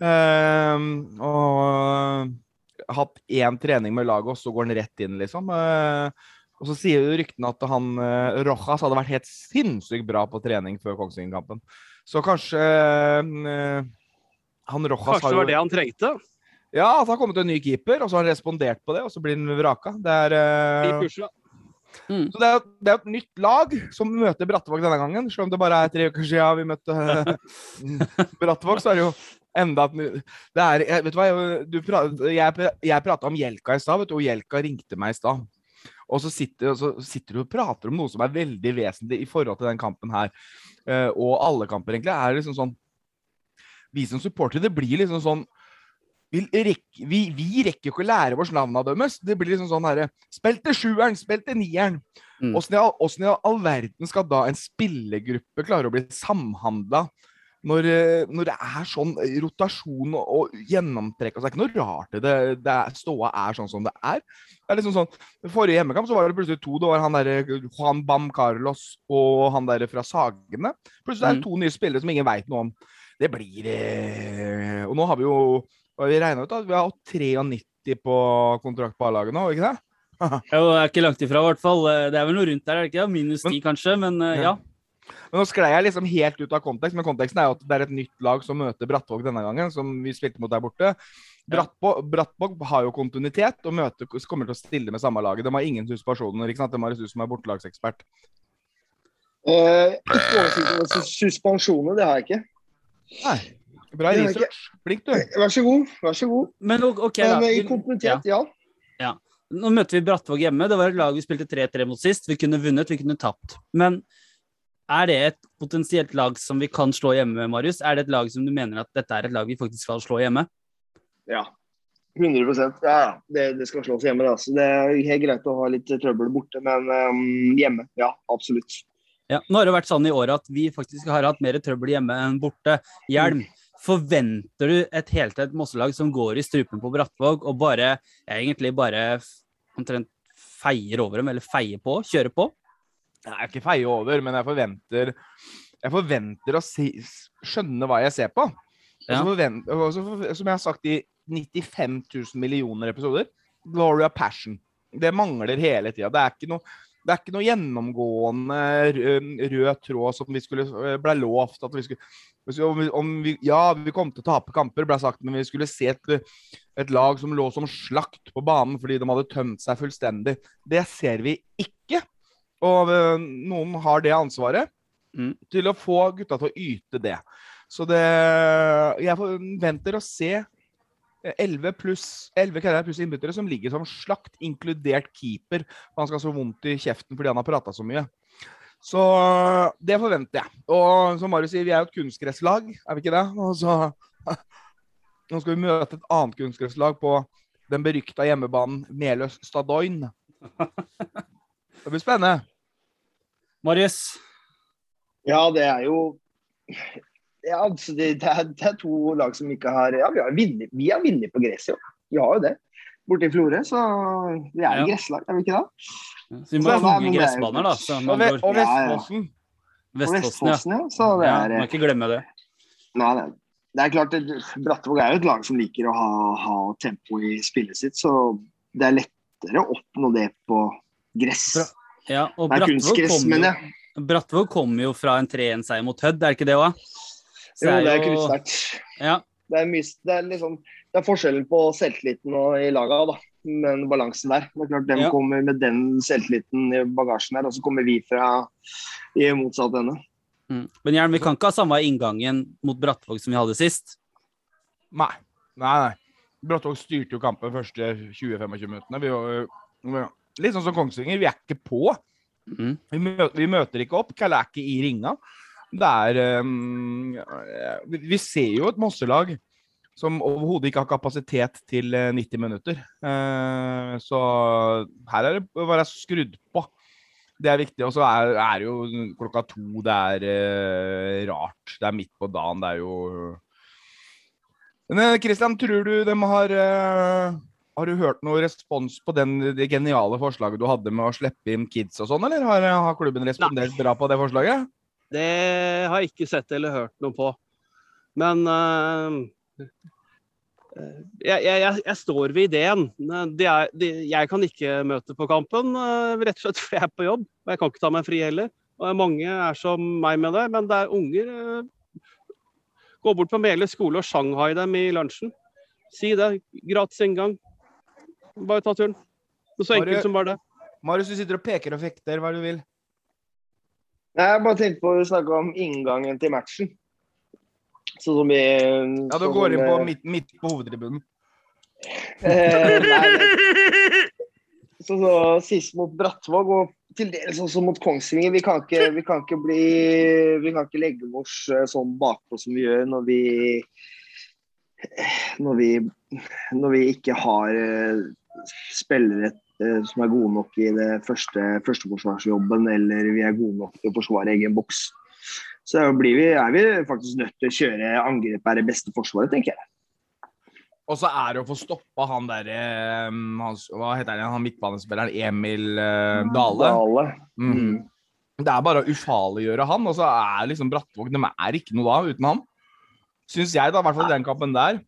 Uh, og hatt én trening med laget, og så går han rett inn, liksom. Eh, og så sier jo ryktene at han eh, Rojas hadde vært helt sinnssykt bra på trening før Kongsvinger-kampen. Så kanskje eh, han Rojas Kanskje har det jo var det han trengte? ja, at han har kommet en ny keeper, og så har han respondert på det, og så blir han vraka. Det er, eh, pusha. så det er, det er et nytt lag som møter Brattevåg denne gangen. Selv om det bare er tre uker siden vi møtte Brattevåg, så er det jo enda et er, Vet du hva, jeg, du pra, jeg, jeg prata om Jelka i stad, og Jelka ringte meg i stad. Og så sitter, så sitter du og prater om noe som er veldig vesentlig i forhold til den kampen her. Eh, og alle kamper, egentlig, er liksom sånn Vi som supportere, det blir liksom sånn vi, rekker, vi, vi rekker jo ikke å lære vårt navn av deres. Det blir liksom sånn herre Spill til sjueren, spill til nieren. Mm. Åssen i i all verden skal da en spillergruppe klare å bli samhandla når, eh, når det er sånn rotasjon og, gjennomtrekk? Altså, det er ikke noe rart det. det er, ståa er sånn som det er. Det er liksom sånn, Forrige hjemmekamp så var det plutselig to. Det var han der Juan Bam Carlos og han der fra Sagene. Plutselig er det Mm. to nye spillere som ingen veit noe om. Det blir eh, Og nå har vi jo vi regna ut at vi har hatt 93 på kontrakt på A-laget nå, ikke det? Jo, det er ikke langt ifra, i hvert fall. Eh, Det er vel noe rundt der, er det ikke? Minus Men- ti, kanskje, men eh, ja. Men Nå sklei jeg liksom helt ut av kontekst, men konteksten er jo at det er et nytt lag som møter Brattvåg denne gangen, som vi spilte mot der borte. Brattvåg, har jo kontinuitet og møter, kommer til å stille med samme laget. De har ingen suspensjoner. ikke sant? De har du som er bortelagsekspert. Eh, ikke oversikt over suspensjoner, det har jeg ikke. Nei. Bra research. Flink, du. Vær så god. vær så god. Men OK, da. Men i kontinuitet, ja. ja. ja. Nå møter vi Brattvåg hjemme. Det var et lag vi spilte 3-3 mot sist. Vi kunne vunnet, vi kunne tapt. Men er det et potensielt lag som vi kan slå hjemme, Marius? Er det et lag som du mener at dette er et lag vi faktisk skal slå hjemme? Ja. 100 Ja, ja. Det, det skal slås hjemme. Da. Så Det er helt greit å ha litt trøbbel borte, men um, hjemme. Ja, absolutt. Ja, nå har det vært sånn i året at vi faktisk har hatt mer trøbbel hjemme enn borte. Hjelm, forventer du et heltett Mosselag som går i strupen på Brattvåg og bare egentlig bare omtrent feier over dem, eller feier på, kjører på? Jeg er ikke feie over, men jeg forventer Jeg forventer å si, skjønne hva jeg ser på. Ja. forvent- også, som jeg har sagt i 95 000 millioner episoder, glory of passion. Det mangler hele tida. Det er ikke noe det er ikke noe gjennomgående rød, rød tråd som vi skulle eh, ble lovt at vi skulle om vi, om vi, Ja, vi kom til å tape kamper, ble sagt, men vi skulle se et, et lag som lå som slakt på banen fordi de hadde tømt seg fullstendig. Det ser vi ikke. Og eh, noen har det ansvaret Mm. til å få gutta til å yte det. Så det Jeg forventer å se 11 pluss 11 karriere pluss innbyttere som ligger som slakt, inkludert keeper. Han skal ha så vondt i kjeften fordi han har prata så mye. Så det forventer jeg. Og som Marius sier, vi er jo et kunstgresslag, er vi ikke det? Og så Nå skal vi møte et annet kunstgresslag på den berykta hjemmebanen Meløs Stadoin. Det blir spennende. Marius? Ja, det er jo ja, altså det, det, er, det er to lag som ikke har Ja, vi har vunnet, vi har vunnet på gresset, jo. Vi har jo det. Borte i Florø, så vi er Ja. et gresslag, er vi ikke det? Så vi må jo- gressbaner, da. Så Og, ve og Ja, ja. Vestfossen. Vestfossen, ja. Vestfossen, ja. Så det ja. er Må ikke glemme det. Nei, nei. Det er klart, Brattvåg er jo et lag som liker å ha, ha tempo i spillet sitt, så det er lettere å oppnå det på gress. Bra. Ja, og Brattvåg kunstgress, kom, mener jo, jeg. Brattvåg kom jo fra en 3-1-seier mot Hødd, er det ikke det òg? Jo, det er kryststerkt. Ja, Det Det liksom det er forskjellen på selvtilliten og i laget, da. Men balansen der. Det er klart, De Ja. kommer med den selvtilliten i bagasjen her, og så kommer vi fra i motsatt ende. Mm. Men Jern, vi kan ikke ha samme inngangen mot Brattvåg som vi hadde sist. Nei. Nei, nei. Brattvåg styrte jo kampen første 20-25 minuttene. Vi var, vi var, litt sånn som Kongsvinger, vi er ikke på. Mm. Vi møter, vi møter ikke opp. Kalle er ikke i ringa. Det er um, vi, ser jo et Mosselag som overhodet ikke har kapasitet til eh, 90 minutter. Uh, så her er det være skrudd på. Det er viktig. Og så er, er det jo klokka to. Det er uh, rart. Det er midt på dagen. Det er jo Men eh, Christian, tror du de har eh, Har du hørt noe respons på den, det geniale forslaget du hadde med å slippe inn kids og sånn, eller har, har klubben respondert bra på det forslaget? Det har jeg ikke sett eller hørt noe på. Men uh, jeg, jeg, jeg, står ved ideen. De er, de, jeg kan ikke møte på kampen, uh, rett og slett fordi jeg er på jobb. Og jeg kan ikke ta meg fri heller. Og mange er som meg med det, men det er unger. Uh, Gå bort på Mele skole og shanghai dem i lunsjen. Si det. Gratis inngang. Bare ta turen. Det er så enkelt Marius, som bare det. Marius, du sitter og peker og fekter. Hva er det du vil? Nei, Jeg bare tenkte på å snakke om inngangen til matchen. Sånn som vi Ja, du sånn går inn på eh, midt, midt på hovedtribunen. Eh, nei, så, så sist mot Brattvåg og til dels også mot Kongsvinger. Vi kan ikke, vi kan ikke bli Vi kan ikke legge oss eh, sånn bakpå som vi gjør når vi når vi, når vi ikke har eh, spillere eh, som er gode nok i det første førsteforsvarsjobben, eller vi er gode nok til å forsvare egen boks. Så blir vi, er vi faktisk nødt til å kjøre angrep er det beste forsvaret, tenker jeg. Og så er det å få stoppa han derre Hva heter han, han midtbanespilleren Emil eh, Dale. Dale. Mm. Mm. Det er bare å ufarliggjøre han, og så er liksom Brattvåg De er ikke noe da uten han. Syns jeg, da, i hvert fall i den kampen der.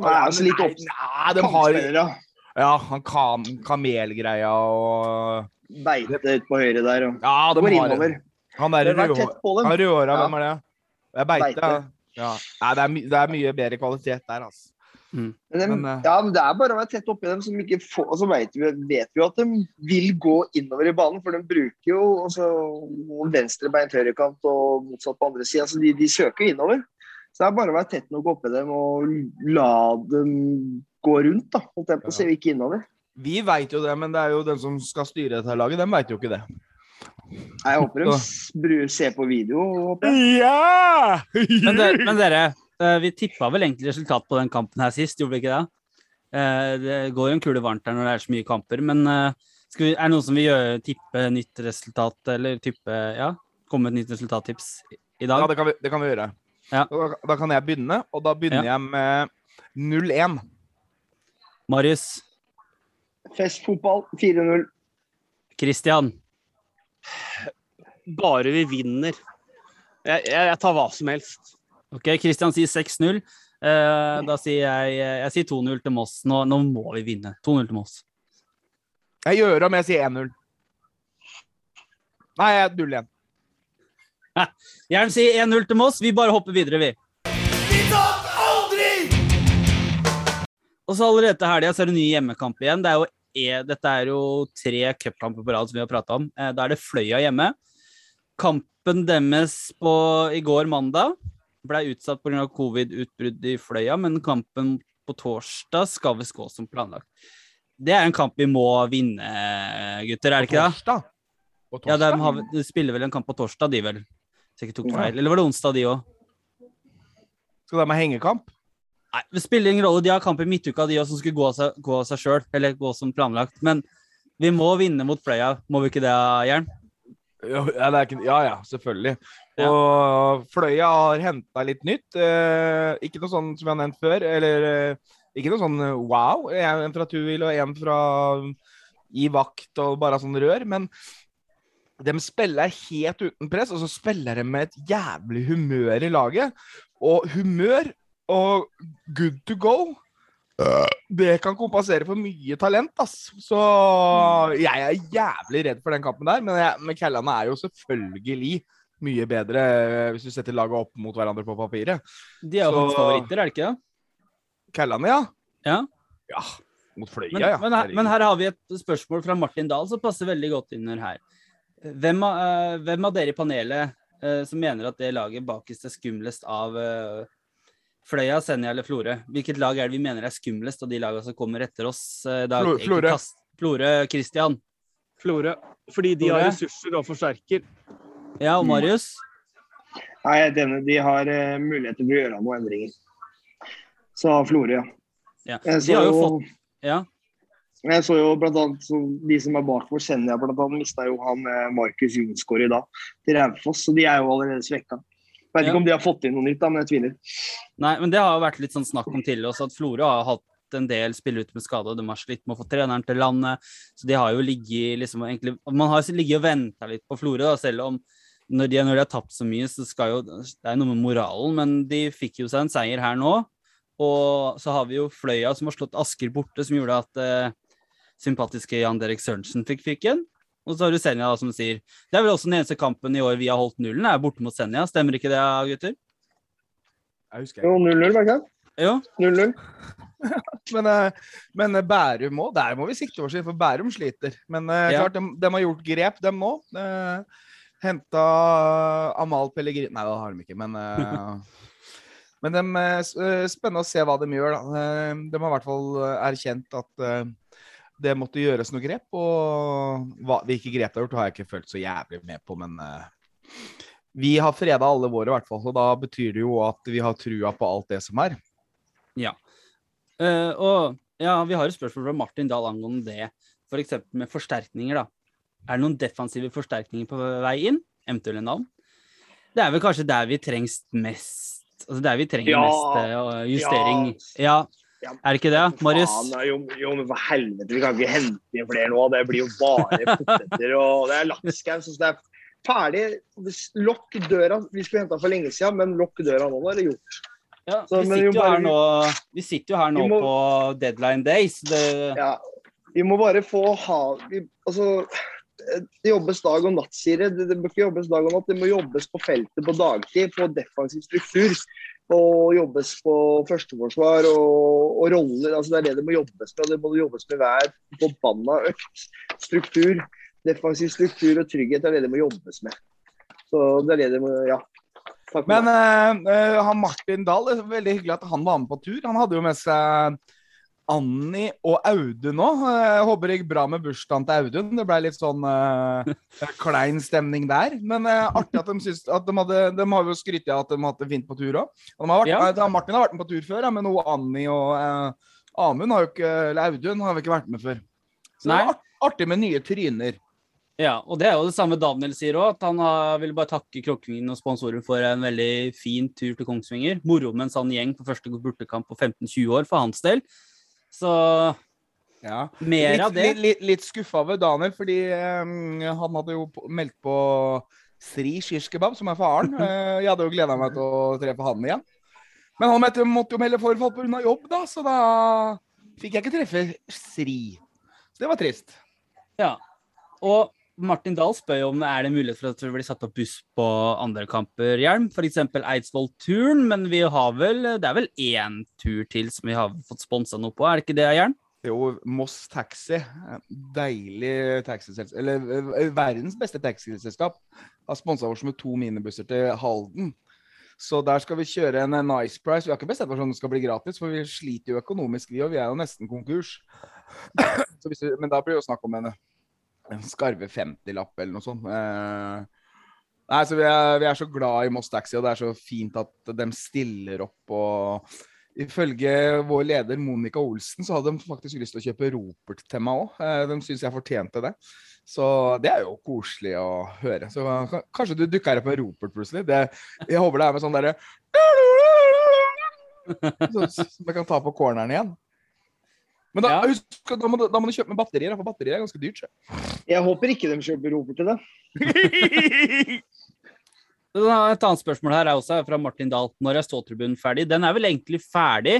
Er altså litt opp- Nei, de har. Ja, han kam, kamelgreia og Beite ut på høyre der og Ja, de går har innover. Han der rødhåra, hvem er det? Det er beite. Beite. Ja. Nei, det er, det er mye bedre kvalitet der, altså. Men, de, Men, eh, ja, men det er bare å være tett oppi dem, som ikke får, og så vet vi, vet vi jo at de vil gå innover i banen. For de bruker jo altså, venstrebeint høyrekant og motsatt på andre sida. Så de, de søker innover. Så det er bare å være tett nok oppi dem og la dem gå rundt, da. Holdt jeg på å si, ikke innover. Vi veit jo det, men det er jo den som skal styre dette laget, den veit jo ikke det. Jeg håper de ser på video. Håper. Ja! Men, der, men dere, eh, vi tippa vel egentlig resultat på den kampen her sist, gjorde vi ikke det? Eh, Det går en kule varmt her når det er så mye kamper, men eh, skal vi, er det noen som vil gjøre, tippe nytt resultat, eller tippe, ja, komme med et nytt resultattips i dag? Ja, det kan vi, det kan vi gjøre. Ja. Da, da kan jeg begynne, og da begynner jeg med 0-1. Marius, Festfotball 4-0. Christian, Bare vi vinner. Jeg, jeg, jeg tar hva som helst. ok, Christian sier 6-0. Eh, da sier jeg, jeg sier 2-0 til Moss. Nå, nå må vi vinne. 2-0 til Moss. Jeg gjør om jeg sier 1-0. Nei, jeg er 0-1. Gjerne si 1-0 til Moss. Vi bare hopper videre, vi. Og så allerede til helga er det ny hjemmekamp igjen. Det er jo e dette er jo tre cupkamper på rad som vi har prata om. Eh, Da er det Fløya hjemme. Kampen deres på i går mandag ble utsatt pga. covid-utbrudd i Fløya, men kampen på torsdag skal visst gå som planlagt. Det er en kamp vi må vinne, gutter, er det ikke det? Torsdag? På Ja, de, torsdag? har, de spiller vel en kamp på torsdag, de vel? Så jeg ikke tok feil. Eller var det onsdag, de òg? Skal de ha hengekamp? Nei, det spiller ingen rolle. De har kamp i midtuka, de også, som skulle gå av seg, gå av seg sjøl. Eller gå som planlagt. Men vi må vinne mot Fløya, må vi ikke det, Jern? Ja, ja, det er ikke, ja, ja selvfølgelig. Ja. Og Fløya har henta litt nytt. Eh, ikke noe sånn som vi har nevnt før. Eller eh, ikke noe sånn eh, wow. En fra Tuil og en fra i vakt og bare sånn rør. Men de spiller helt uten press, og så spiller de med et jævlig humør i laget. Og humør og good to go det kan kompensere for mye talent, ass. Så jeg er jævlig redd for den kampen der. Men, men er jo selvfølgelig mye bedre eh, hvis du setter laget opp mot hverandre på papiret. De er jo hans favoritter, er det ikke det? Kælane, ja. Ja. Ja, mot Fløya, Men, ja. men, her, men her har vi et spørsmål fra Martin Dahl som passer veldig godt inn under her. Hvem eh, hvem av dere i panelet uh, som mener at det laget bakest er skumlest av eh, Fløya, Senja eller Florø? Hvilket lag er det vi mener er skumlest av de lagene som kommer etter oss? eh, da Florø. Florø, Christian. Florø. Fordi de har ressurser og forsterker. Ja, og Marius? Nei, enig. De har uh, muligheter for å gjøre noen endringer. Så Florø, ja. Ja. De så, har jo fått Ja. jeg så jo blant annet så de som er bak for Senja, annet mista jo han eh, Markus Jonsgaard i dag til Raufoss, så de er jo allerede svekka. Vet Ja. ikke om de har fått inn noe nytt, da, men jeg tviler. Nei, men det har jo vært litt sånn snakk om tidligere også, at Florø har hatt en del spillere ute med skade, og de har slitt med å få treneren til landet. Så de har jo ligget liksom egentlig Man har ligget og venta litt på Florø, selv om når de, når de har tapt så mye, så skal jo Det er noe med moralen, men de fikk jo seg en seier her nå. Og så har vi jo Fløya som har slått Asker borte, som gjorde at eh, sympatiske Jan Derek Sørensen fikk fyken. Og så har du Senja, da, som sier. Det er vel også den eneste kampen i år vi har holdt nullen, er borte mot Senja. Stemmer ikke det, gutter? Jeg husker Jo, 0-0, var det ikke? Jo. 0-0. Men, eh, men eh, Bærum òg, der må vi sikte oss inn, for Bærum sliter. Men eh, Ja. klart, de, de har gjort grep, dem. Eh, Henta Amal Pellegrin Nei, det har de ikke, men Men det er spennende å se hva de gjør. Da. De har i hvert fall erkjent at det måtte gjøres noe grep. Og hva, hvilke grep det har gjort, har jeg ikke følt så jævlig med på, men uh, vi har freda alle våre, i hvert fall. Og da betyr det jo at vi har trua på alt det som er. Eh, og ja, vi har et spørsmål fra Martin Dahl angående det. F.eks. med forsterkninger, da. Er det noen defensive forsterkninger på vei inn? Eventuelle navn? Det er vel kanskje der vi trengs mest Altså der vi trenger Ja. mest uh, justering. Ja. Ja. Er det ikke det, Marius? Faen, jo, jo, men for helvete, vi kan ikke hente inn flere nå. Det blir jo bare poteter og det er lapskaus. Så det er ferdig. Lokk døra. Vi skulle henta for lenge siden, men lokk døra nå. Nå er det gjort. Ja, Så, vi, men sitter jo bare- nå, vi sitter jo her nå må- på deadline days. Det, Ja. Vi må bare få ha vi, Altså, det jobbes dag og natt, sier jeg. Det, det bør ikke jobbes dag og natt. Det må jobbes på feltet på dagtid, på defensiv struktur. Og jobbes på førsteforsvar og, og roller. altså Det er det det må jobbes med. og Det må jobbes med hver forbanna økt. Struktur. Defensiv struktur og trygghet er det det må jobbes med. Så det er det det må Ja. Takk Men eh, han Martin Dahl, det er veldig hyggelig at han var med på tur. Han hadde jo med seg Anni og Audun òg. Jeg håper det gikk bra med bursdagen til Audun. Det ble litt sånn uh, klein stemning der. Men uh, artig at de syns at de hadde De har jo skrytt av at de har hatt det fint på tur òg. Ja. Martin har vært med på tur før, ja, men hun Anni og uh, Amund har jo ikke Eller Audun har vi ikke vært med før. Så det Nei. var art, artig med nye tryner. Ja, og det er jo det samme Daniel sier òg, at han har, vil bare takke Kroklingen og sponsoren for en veldig fin tur til Kongsvinger. Moro med en sånn gjeng på første bortekamp på 15-20 år for hans del. Så Ja. mer litt, av det. Litt, litt, litt skuffa over Daniel, fordi um, han hadde jo meldt på Sri Shishkebab, som er faren. Eh, jeg hadde jo gleda meg til å treffe han igjen. Men han måtte, måtte jo melde forfall pga. jobb, da, så da fikk jeg ikke treffe Sri. Så det var trist. Ja. Og Martin Dahl spør jo om det er mulighet for at det blir satt opp buss på andre kamper, Hjelm. F.eks. Eidsvoll-turen, men vi har vel, det er vel én tur til som vi har fått sponsa noe på, er det ikke det, Hjelm? Jo, Moss Taxi. Deilig taxiselskap. Eller eh, verdens beste taxiselskap. Har sponsa oss med to minibusser til Halden. Så der skal vi kjøre en eh, Nice Price. Vi har ikke bestemt oss om det skal bli gratis, for vi sliter jo økonomisk, vi, òg. vi er jo nesten konkurs. Så men da blir det jo snakk om en, en skarve 50-lapp eller noe sånt. Eh, nei, så vi er, vi er så glad i Moss Taxi, og det er så fint at de stiller opp. og Ifølge vår leder Monica Olsen så hadde de faktisk lyst til å kjøpe ropert til meg òg. De syns jeg fortjente det. Så det er jo koselig å høre. Så kanskje du dukker opp med ropert plutselig. Det, jeg håper det er med sånn derre så- Som jeg kan ta på corneren igjen. Men da, Ja. husk, da, må du, da må du kjøpe med batterier, for batterier er ganske dyrt. så. Jeg håper ikke de kjøper Robert til det. Et annet spørsmål her er også fra Martin Dahl. Når er ståtribunen ferdig? Den er vel egentlig ferdig,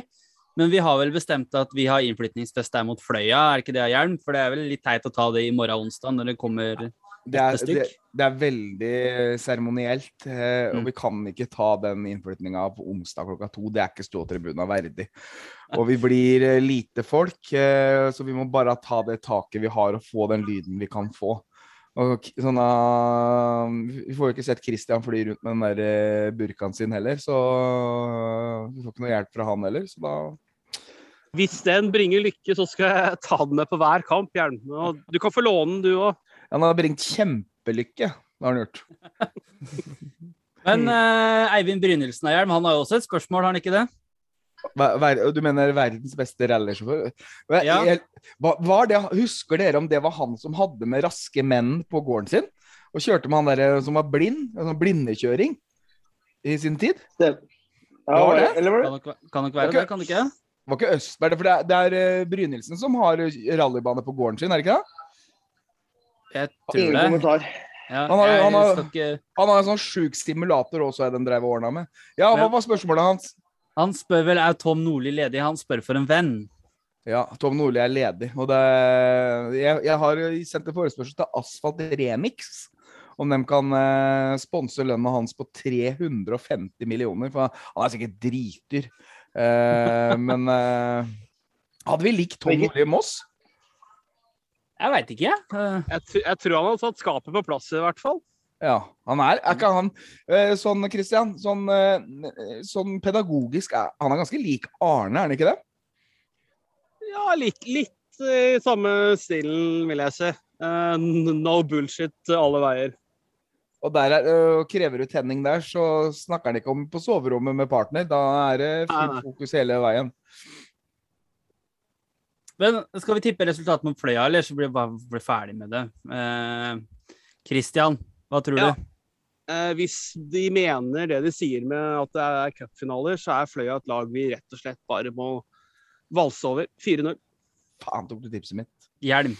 men vi har vel bestemt at vi har innflytningsfest der mot Fløya, er ikke det, Hjelm? For det er vel litt teit å ta det i morgen onsdag når det kommer Det er, det, det er veldig seremonielt, eh, og Mm. vi kan ikke ta den innflytninga på onsdag klokka to. Det er ikke ståtribuna verdig. Og vi blir eh, lite folk, eh, så vi må bare ta det taket vi har, og få den lyden vi kan få. Og sånn, uh, vi får jo ikke sett Christian fly rundt med den der burkaen sin heller, så vi får ikke noe hjelp fra han heller. Så da Hvis den bringer lykke, så skal jeg ta den med på hver kamp. Gjerne. Og du kan få låne den, du òg. Han har bringt kjempelykke, det har han gjort. Men uh, Eivind Brynildsen er hjelm, han har jo også et spørsmål, har han ikke det? Ver, du mener verdens beste rallysjåfør? Ja. husker dere om det var han som hadde med raske menn på gården sin? Og kjørte med han der som var blind? Sånn blindekjøring i sin tid? Det, ja, Var det? Eller var det? Kan nok, kan nok være det, kan det ikke? Var ikke Østberg det? For det er, det er eh, Brynildsen som har rallybane på gården sin, er det ikke det? Jeg tror Ingen det. kommentar. Ja, Han har- jeg han har- skal ikke... Han har en sånn sjuk stimulator også, den drev og ordna med. Ja, hva var spørsmålet hans? Han spør vel er Tom Nordli ledig, han spør for en venn. Ja, Tom Nordli er ledig. Og det, jeg, jeg har sendt en forespørsel til Asfalt Remix om de kan eh, sponse lønna hans på 350 millioner. For han er sikkert dritdyr. Eh, men eh, hadde vi likt Tom Nordli i Moss? Jeg veit ikke, jeg. Eh, Jeg, jeg tror han har satt skapet på plass, i hvert fall. Ja, han er. Er ikke han eh, sånn, Christian? Sånn, eh, sånn pedagogisk er Han er ganske lik Arne, er han ikke det? Ja, litt, litt i samme stilen, vil jeg si. Eh, no bullshit alle veier. Og der er, krever du tenning der, så snakker han ikke om på soverommet med partner. Da er det fullt fokus hele veien. Men skal vi tippe resultatet mot Fløya, eller så blir vi bare blir ferdig med det? Eh, Christian, hva tror Ja. du? Eh, hvis de mener det de sier med at det er cupfinaler, så er Fløya et lag vi rett og slett bare må valse over. 4-0. Faen, tok du tipset mitt? Hjelm.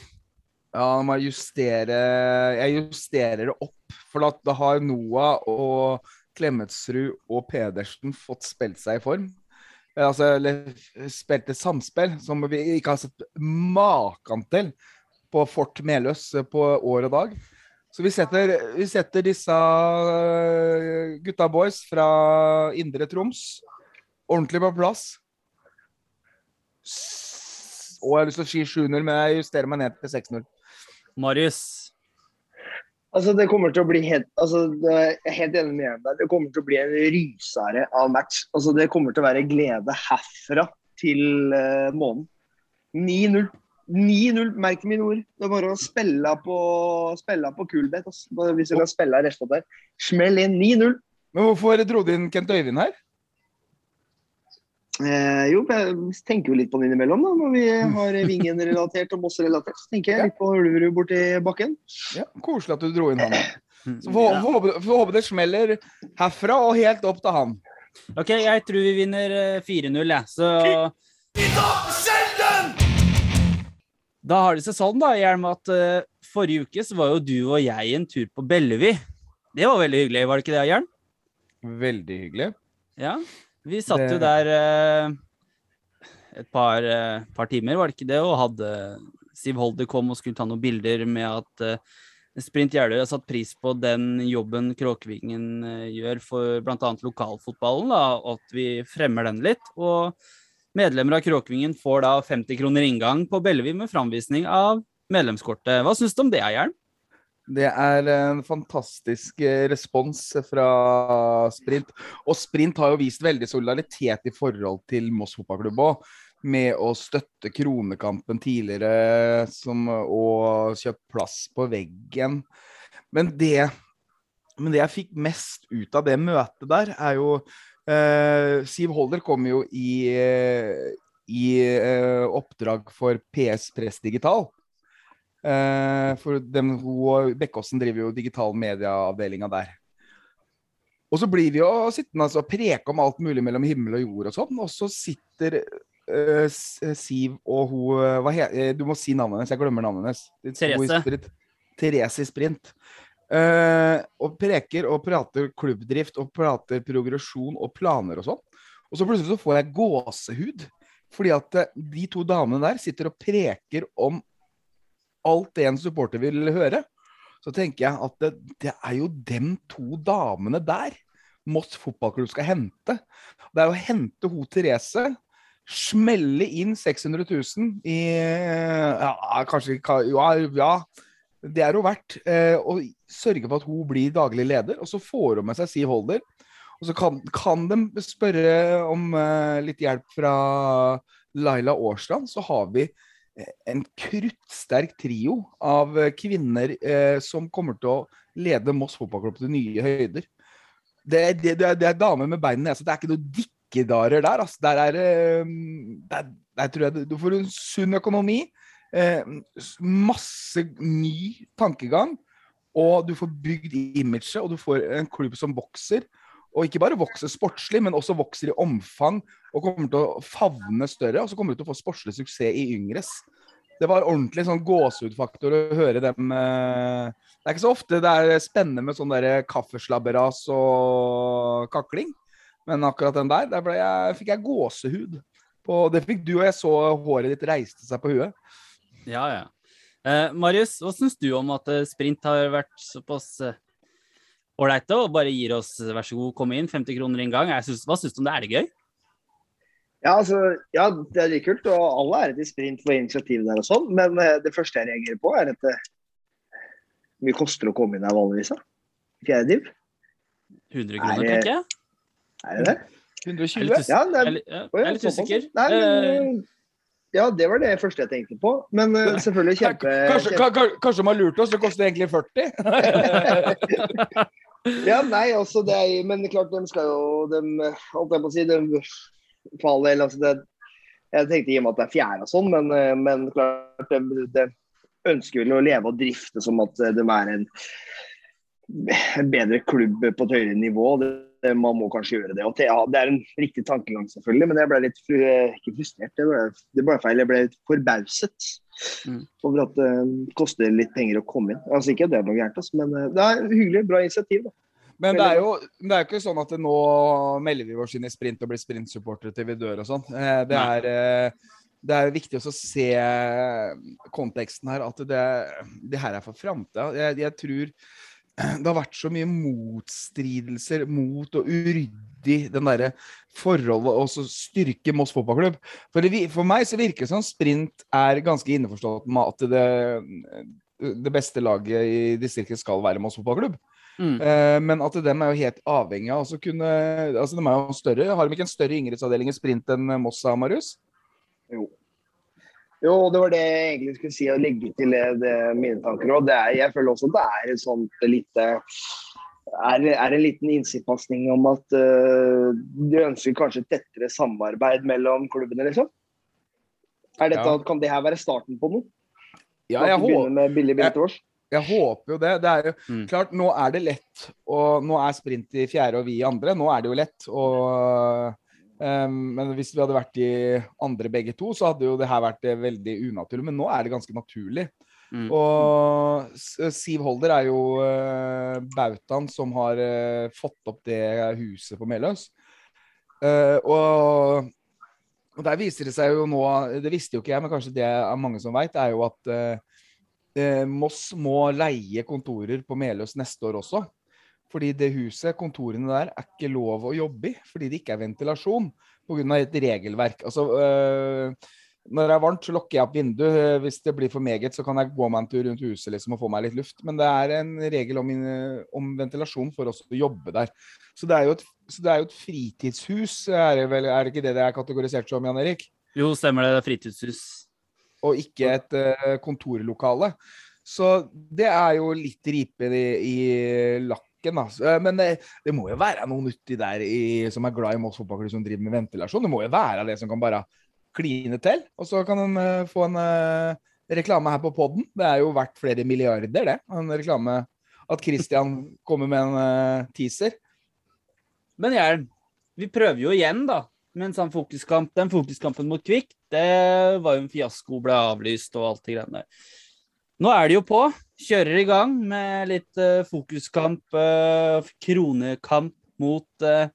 Ja, nå må jeg justere Jeg justerer det opp. For da, da har Noah og Klemetsrud og Pedersen fått spilt seg i form. Eh, Altså, eller spilt et samspill som vi ikke har sett maken til på Fort Meløs på år og dag. Så vi setter, vi setter disse øh, gutta boys fra Indre Troms ordentlig på plass. Og jeg har lyst til å si 7-0, men jeg justerer meg ned til 6-0. Marius. Altså, det kommer til å bli helt altså, helt enig med deg. Det kommer til å bli en rysere av match. Altså, det kommer til å være glede herfra til uh, månen. 9-0. 9-0, merk mine ord. Det er bare å spille på, spille på kulbet. Altså. Hvis du kan spille resten av der. Smell inn 9-0. Men hvorfor dro du inn Kent Øyvind her? Eh, jo, jeg tenker jo litt på den innimellom da, når vi har Vingen-relatert og Moss-relatert. Så tenker jeg litt på Ulverud borti bakken. Ja, Koselig at du dro inn han. Så får Ja. håpe, håpe det smeller herfra og helt opp til han. OK, jeg tror vi vinner eh, 4-0, jeg. Så Da har det seg sånn, da, Hjelm, at uh, forrige uke så var jo du og jeg en tur på Bellevue. Det var veldig hyggelig, var det ikke det, Hjelm? Veldig hyggelig. Ja. Vi satt jo der eh, et par, eh, par timer, var det ikke det, og hadde Siv Holder kom og skulle ta noen bilder med at eh, Sprint Jeløy har satt pris på den jobben Kråkevingen gjør for bl.a. lokalfotballen, da, og at vi fremmer den litt. Og medlemmer av Kråkevingen får da 50 kroner inngang på Bellevue med framvisning av medlemskortet. Hva syns du om det, Jern? Det er en fantastisk eh, respons fra Sprint. Og Sprint har jo vist veldig solidaritet i forhold til Moss fotballklubb òg. Med å støtte Kronekampen tidligere som, og kjøpt plass på veggen. Men det, men det jeg fikk mest ut av det møtet der, er jo eh, Siv Holder kom jo i, eh, i eh, oppdrag for PS Press Digital. Eh, for dem, hun Bekkåsen driver jo digital medieavdelinga der. Og så blir vi jo sittende altså, og preke om alt mulig mellom himmel og jord og sånn, og så sitter uh, Siv og hun Du må si navnet hennes, jeg glemmer navnet hennes. Therese. Sprint. Therese Sprint. Uh, og preker og prater klubbdrift og prater progresjon og planer og sånn. Og så plutselig så får jeg gåsehud. Fordi at de to damene der sitter og preker om alt det en supporter vil høre. så tenker jeg at det, det er jo dem to damene der Moss fotballklubb skal hente. Det er å hente ho Therese, smelle inn 600 000 i Ja, kanskje Ja, ja det er hun verdt. Eh, og sørge for at hun blir daglig leder, og så får hun med seg Siv Holder. Og så kan, kan de spørre om eh, litt hjelp fra Laila Årsland, så har vi eh, en kruttsterk trio av eh, kvinner eh, som kommer til å lede Moss fotballklubb til nye høyder. Det, det, det, er, det er damer med bein i nesa. Det er ikke noe dikkedarer der. Altså. Der, er, eh, der, der tror jeg du får en sunn økonomi. Eh, masse ny tankegang. Og du får bygd imaget, og du får en klubb som vokser. Og ikke bare vokser sportslig, men også vokser i omfang og kommer til å favne større. Og så kommer du til å få sportslig suksess i yngres. Det var ordentlig sånn gåsehudfaktor å høre dem eh, Det er ikke så ofte det er spennende med sånn derre kaffeslabberas og kakling. Men akkurat den der, der jeg, fikk jeg gåsehud. På, det fikk du, og jeg så håret ditt reiste seg på huet. Ja, ja. Eh, Marius, hva syns du om at eh, sprint har vært såpass eh, ålreite og bare gir oss eh, vær så god, kom inn, 50 kroner i en gang? Synes, hva syns du om det? Er det gøy? Ja, altså, ja, det er litt kult, og alle er til sprint for initiativet der og sånn. Men eh, det første jeg reagerer på, er at det hvor mye koster det å komme inn her vanligvis? da? Fjerde div? 100 Er kroner, tenker jeg. Er det det? 120? Jeg er litt Ja, det jeg er, er litt- jeg er litt usikker. Nei, men, Eh, eh, ja, det var det første jeg tenkte på. Men uh, selvfølgelig kjempe... Kanskje, kjempe ka- kanskje de har lurt oss, det koster egentlig 40? ja, nei, altså det er, men klart, de skal jo de, Holdt jeg på å si, de faller eller altså det, Jeg tenkte i og med at det er fjerde og sånn, men, eh, men klart, de, de ønsker vel å leve og drifte som at de er en, bedre klubb på et høyere nivå. Det, man må kanskje gjøre det. Det, ja, det er en riktig tankegang, selvfølgelig, men jeg ble litt ikke frustrert, det ble, det ble feil. Jeg ble litt forbauset Mm. over at det koster litt penger å komme inn. Altså Ikke at det er noe gærent, men eh, det er hyggelig, bra initiativ. da. Men det er jo det er ikke sånn at nå melder vi oss inn i sprint og blir sprintsupportere til vi dør og sånn. Eh, Det eh, det er viktig å se konteksten her, at det, det her er for framtida. Jeg, jeg tror det har vært så mye motstridelser mot og uryddig den derre forholdet og så styrke Moss fotballklubb. For, det, for meg så virker det som sprint er ganske innforstått med at det, det beste laget i distriktet skal være Moss fotballklubb. Mm. Eh, men at dem er jo helt avhengig av å kunne Altså, de er jo større. Har de ikke en større yngresavdeling i sprint enn Moss og Marius? Jo. Jo, det var det jeg egentlig skulle si, og legge til det, det, mine tanker. Og er, jeg føler også at det er et sånt lite er, er en liten innsiktspasning om at uh, du ønsker kanskje tettere samarbeid mellom klubbene, liksom? Er dette, Ja. Kan det her være starten på noe? Ja, jeg, med billig jeg, jeg håper jo det. Det er jo Mm. klart, nå er det lett. Og nå er sprint i fjerde og vi i andre. Nå er det jo lett. Og, eh, men hvis vi hadde vært de andre begge to, så hadde jo det her vært eh, veldig unaturlig. Men nå er det ganske naturlig. Mm. Og Siv Holder er jo uh, bautaen som har eh, fått opp det huset på Meløs. Eh, og, og der viser det seg jo nå, det visste jo ikke jeg, men kanskje det er mange som veit, er jo at eh, eh, Moss må leie kontorer på Meløs neste år også. Fordi det huset, kontorene der, er ikke lov å jobbe i. Fordi det ikke er ventilasjon pga. et regelverk. Altså, øh, når det er varmt, så lukker jeg opp vinduet. Hvis det blir for meget, så kan jeg gå meg en tur rundt huset liksom, og få meg litt luft. Men det er en regel om, om ventilasjon for oss å jobbe der. Så det er jo et, så det er jo et fritidshus, er det, vel, er det ikke det det er kategorisert som, Jan Erik? Jo, stemmer det. det er Fritidshus. og ikke et eh, kontorlokale. Så det er jo litt ripe i, i lakken, Altså. Eh, Men det, det må jo være noen uti der i, som er glad i Moss fotballklubb som driver med ventilasjon. Det må jo være det som kan bare kline til. Og så kan en uh, få en uh, reklame her på poden. Det er jo verdt flere milliarder, det. En reklame at Christian kommer med en uh, teaser. Men Jern, vi prøver jo igjen, da. Med en sånn fokuskamp. Den fokuskampen mot Kvikk, det var jo en fiasko, ble avlyst og alt det greiene der. Nå er det jo på. Kjører i gang med litt uh, fokuskamp, uh, kronekamp mot uh,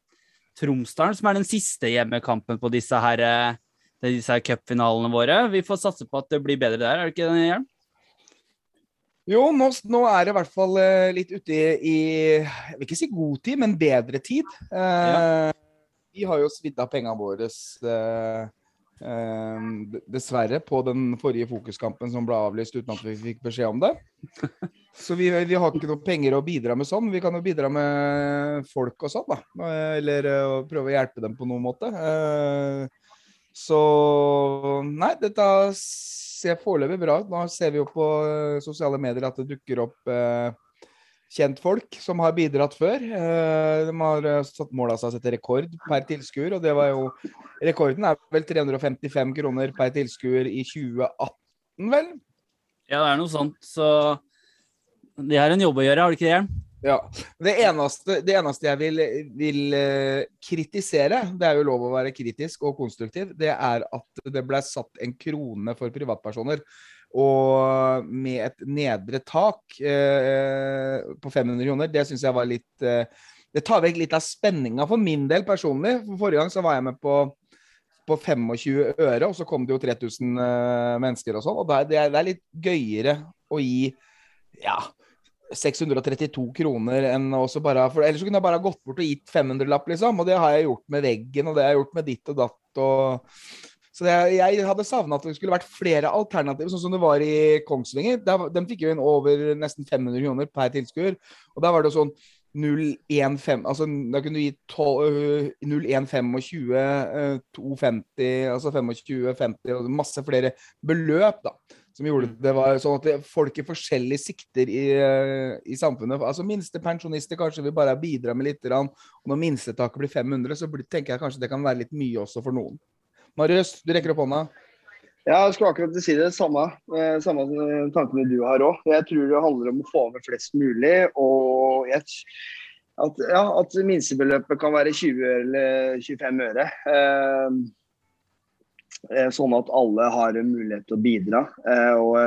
Tromsdalen, som er den siste hjemmekampen på disse her, eh, disse her cupfinalene våre. Vi får satse på at det blir bedre der, er det ikke det, Hjelm? Jo, nå, nå er det i hvert fall litt ute i, Jeg vil ikke si god tid, men bedre tid. Ja. Vi har jo svidd av pengene våre dessverre på den forrige fokuskampen som ble avlyst uten at vi fikk beskjed om det. Så vi, vi har ikke noe penger å bidra med sånn. Vi kan jo bidra med folk og sånn, da. Eller eh, å prøve å hjelpe dem på noen måte. Eh, Så nei, dette ser foreløpig bra ut. Nå ser vi jo på eh, sosiale medier at det dukker opp eh, kjentfolk som har bidratt før. Eh, de har eh, satt mål av seg å sette rekord per tilskuer, og det var jo Rekorden er vel 355 kroner per tilskuer i 2018, vel? Ja, det er noe sånt, så de har en jobb å gjøre, har de ikke det? Ja. Det eneste, det eneste jeg vil, vil eh, kritisere, det er jo lov å være kritisk og konstruktiv, det er at det ble satt en krone for privatpersoner. Og med et nedre tak eh, på 500 kroner, det syns jeg var litt eh, Det tar vekk litt av spenninga for min del personlig. For Forrige gang så var jeg med på, på 25 øre, og så kom det jo 3000 eh, mennesker og sånn. Og da er det, det er litt gøyere å gi ja, 632 kroner enn også bare For ellers kunne jeg bare gått bort og gitt 500-lapp, liksom. Og det har jeg gjort med veggen, og det har jeg gjort med ditt og datt og Så det, jeg hadde savna at det skulle vært flere alternativer, sånn som det var i Kongsvinger. Der, de fikk jo inn over nesten 500 kroner per tilskuer, og der var det sånn 015 Altså da kunne du gi 12, øh, 0125, øh, 250, altså 25, 50 og masse flere beløp, da. Som gjorde det var sånn at folk i forskjellige sikter i, øh, i samfunnet Altså minste pensjonister kanskje vil bare bidra med litt, og når minstetaket blir 500, så tenker jeg kanskje det kan være litt mye også for noen. Marius, du rekker opp hånda. Ja, jeg skulle akkurat si det samme. Eh, samme eh, tankene du har òg. Jeg tror det handler om å få med flest mulig. Og at, ja, at minstebeløpet kan være 20 eller 25 øre. Eh, sånn at alle har en mulighet til å bidra. Og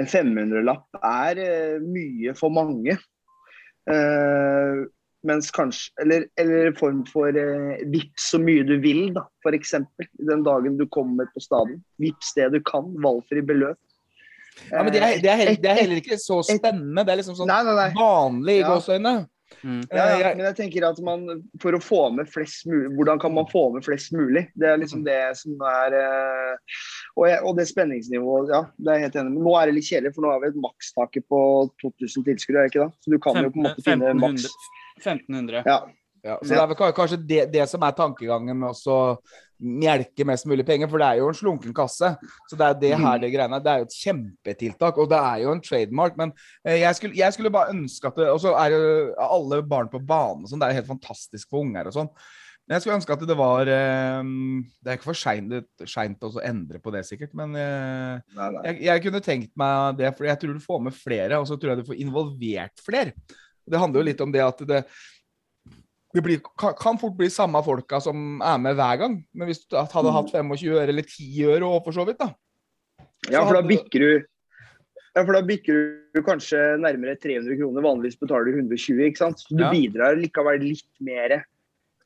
en 500-lapp er mye for mange. Eh, mens kanskje Eller, eller en form for eh, vips så mye du vil, da. F.eks. den dagen du kommer på stadion. Vips det du kan. Valgfri beløp. Ja, men det er, det, er heller, det er Eh, heller ikke så spennende. Det er liksom sånn Nei, nei, nei. vanlig i Ja. gåseøyne. Mm. Ja, ja, men jeg tenker at man, for å få med flest mulig Hvordan kan man få med flest mulig? Det er liksom det som er eh, Og, jeg, og det spenningsnivået, ja, det er jeg helt enig med. Nå er det litt kjedelig, for nå har vi et makstaket på 2000 tilskuere, er det ikke da? Så du kan jo på en måte finne maks. 1500. Ja. Ja, så det er vel kanskje det, det som er tankegangen med å melke mest mulig penger, for det er jo en slunken kasse. Så det er det her det greiene. Det er jo et kjempetiltak, og det er jo en trademark. Men eh, jeg skulle, jeg skulle bare ønske at det Og så er jo alle barn på banen og sånn, det er jo helt fantastisk for unger og sånn. Men jeg skulle ønske at det var eh, Det er ikke for seint å endre på det, sikkert, men eh, Nei, nei. jeg, jeg kunne tenkt meg det, for jeg tror du får med flere, og så tror jeg du får involvert flere. Det handler jo litt om det at det, det blir, kan, fort bli samme folka som er med hver gang. Men hvis du hadde hatt 25 øre eller 10 øre òg, for så vidt, da. Ja, for da bikker du ja, for da bikker du kanskje nærmere 300 kroner. Vanligvis betaler du 120, ikke sant. Så du Ja. bidrar likevel litt mer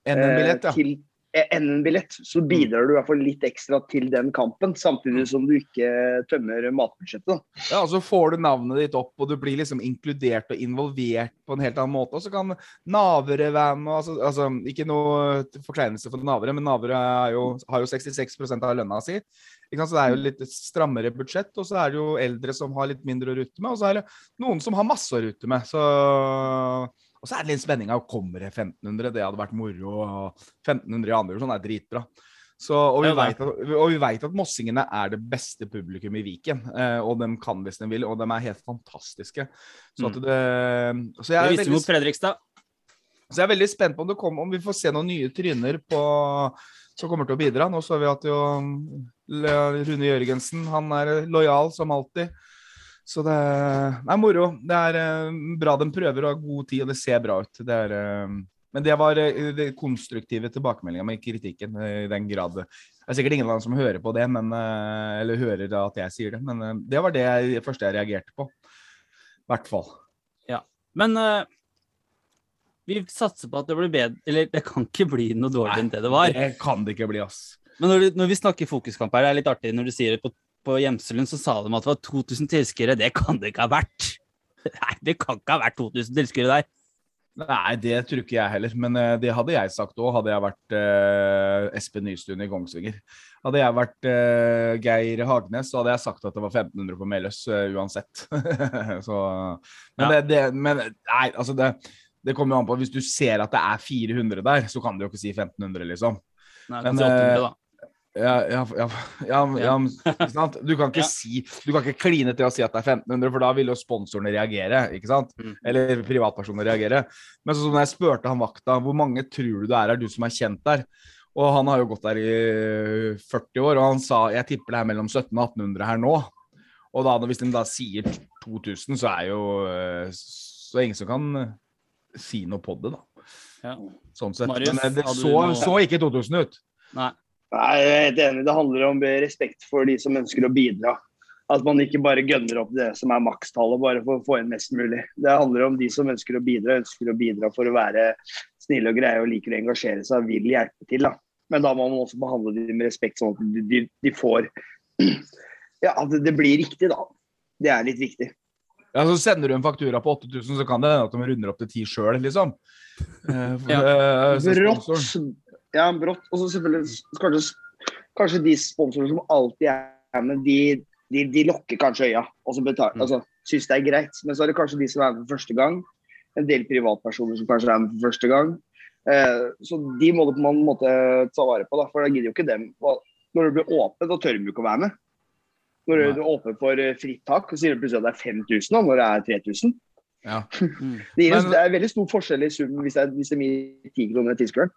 til eh, enn en billett. Så bidrar du i hvert fall litt ekstra til den kampen, samtidig som du ikke tømmer matbudsjettet. ja. Og så får du navnet ditt opp, og du blir liksom inkludert og involvert på en helt annen måte. Og så kan navere være med. Altså, altså, ikke noe forkleinelse for navere, men navere er jo, har jo 66 av lønna si. Så det er jo litt strammere budsjett, og så er det jo eldre som har litt mindre å rutte med, og så er det noen som har masse å rutte med. Så, og så er det litt spenning av kommer det 1500, det hadde vært moro. og 1500 i andre divisjon er dritbra. Så, og, vi vet at, og vi vet at mossingene er det beste publikum i Viken. Eh, og de kan hvis de vil, og de er helt fantastiske. Så, at det, så, jeg er veldig, Fredrikstad. så jeg er veldig spent på om, det kommer, om vi får se noen nye tryner på, som kommer til å bidra. Nå så vi at jo Rune Jørgensen han er lojal som alltid. Så det er moro. Det er eh, bra de prøver å ha god tid, og det ser bra ut. Det er, eh, men det var eh, det konstruktive tilbakemeldinga med kritikken. eh, I den grad Det er sikkert ingen av dem som hører på det, men, eller hører at jeg sier det. Men det var det jeg, det første jeg reagerte på. I hvert fall. Men uh, vi satser på at det blir bedre Eller det kan ikke bli noe dårligere enn det det var. Det kan det ikke bli, ass. Men når, du, når vi snakker fokuskamp her, det er litt artig når du sier det på, på Gjemselund, så sa de at det var 2000 tilskuere. Det kan det ikke ha vært. Nei, det kan ikke ha vært 2000 tilskuere der. Nei, det tror ikke jeg heller. Men eh, det hadde jeg sagt òg, hadde jeg vært eh, Espen Nystuen i Kongsvinger. Hadde jeg vært eh, Geir Hagnes, så hadde jeg sagt at det var 1500 på Meløs uh, uansett. så, men, Ja. det, det, men nei, altså det, det kommer jo an på. Hvis du ser at det er 400 der, så kan du jo ikke si 1500, liksom. Nei, Men, kanskje 800, da. Ja, ja, ja, ja? Du kan ikke si Du kan ikke kline til å si at det er 1500, for da vil jo sponsorene reagere, ikke sant? Mm. Eller privatpersoner reagere. Men sånn som jeg spurte han vakta hvor mange tror du det er, er du som er kjent der? Og han har jo gått der i 40 år, og han sa jeg tipper det er mellom 1700 og 1800 her nå. Og da, hvis de da sier 2000, så er jo eh, Så ingen som kan eh, si noe på det, da. Ja. Sånn sett. Men det så, så ikke 2000 ut. Nei. Nei, jeg er helt enig. Det handler om respekt for de som ønsker å bidra. At man ikke bare gønner opp det som er makstallet bare for å få inn mest mulig. Det handler om de som ønsker å bidra, ønsker å bidra for å være snille og greie og liker å engasjere seg og vil hjelpe til. Da. Men da må man også behandle dem med respekt, sånn at de, de, de får Ja, at det, det blir riktig, da. Det er litt viktig. Ja, så Sender du en faktura på 8000, så kan det hende at de runder opp til 10 sjøl, liksom. Eh, Brått. sponsoren- Ja, brått. Og så selvfølgelig kanskje, kanskje de sponsorene som alltid er med, de, de, de lokker kanskje øya og så betaler, Mm. altså, syns det er greit. Men så er det kanskje de som er med for første gang. En del privatpersoner som kanskje er med for første gang. Eh, så de må du på en måte ta vare på, da, for da gidder jo ikke dem. Når du blir åpen, da tør de ikke å være med. Når Nei. du er åpen for eh, fritt tak, så sier du plutselig at det er 5000 da, når det er 3000. Ja. Mm. Det, gir, Men- det er veldig stor forskjell i sum hvis det er, hvis det er mye 10 kroner i tilskueren.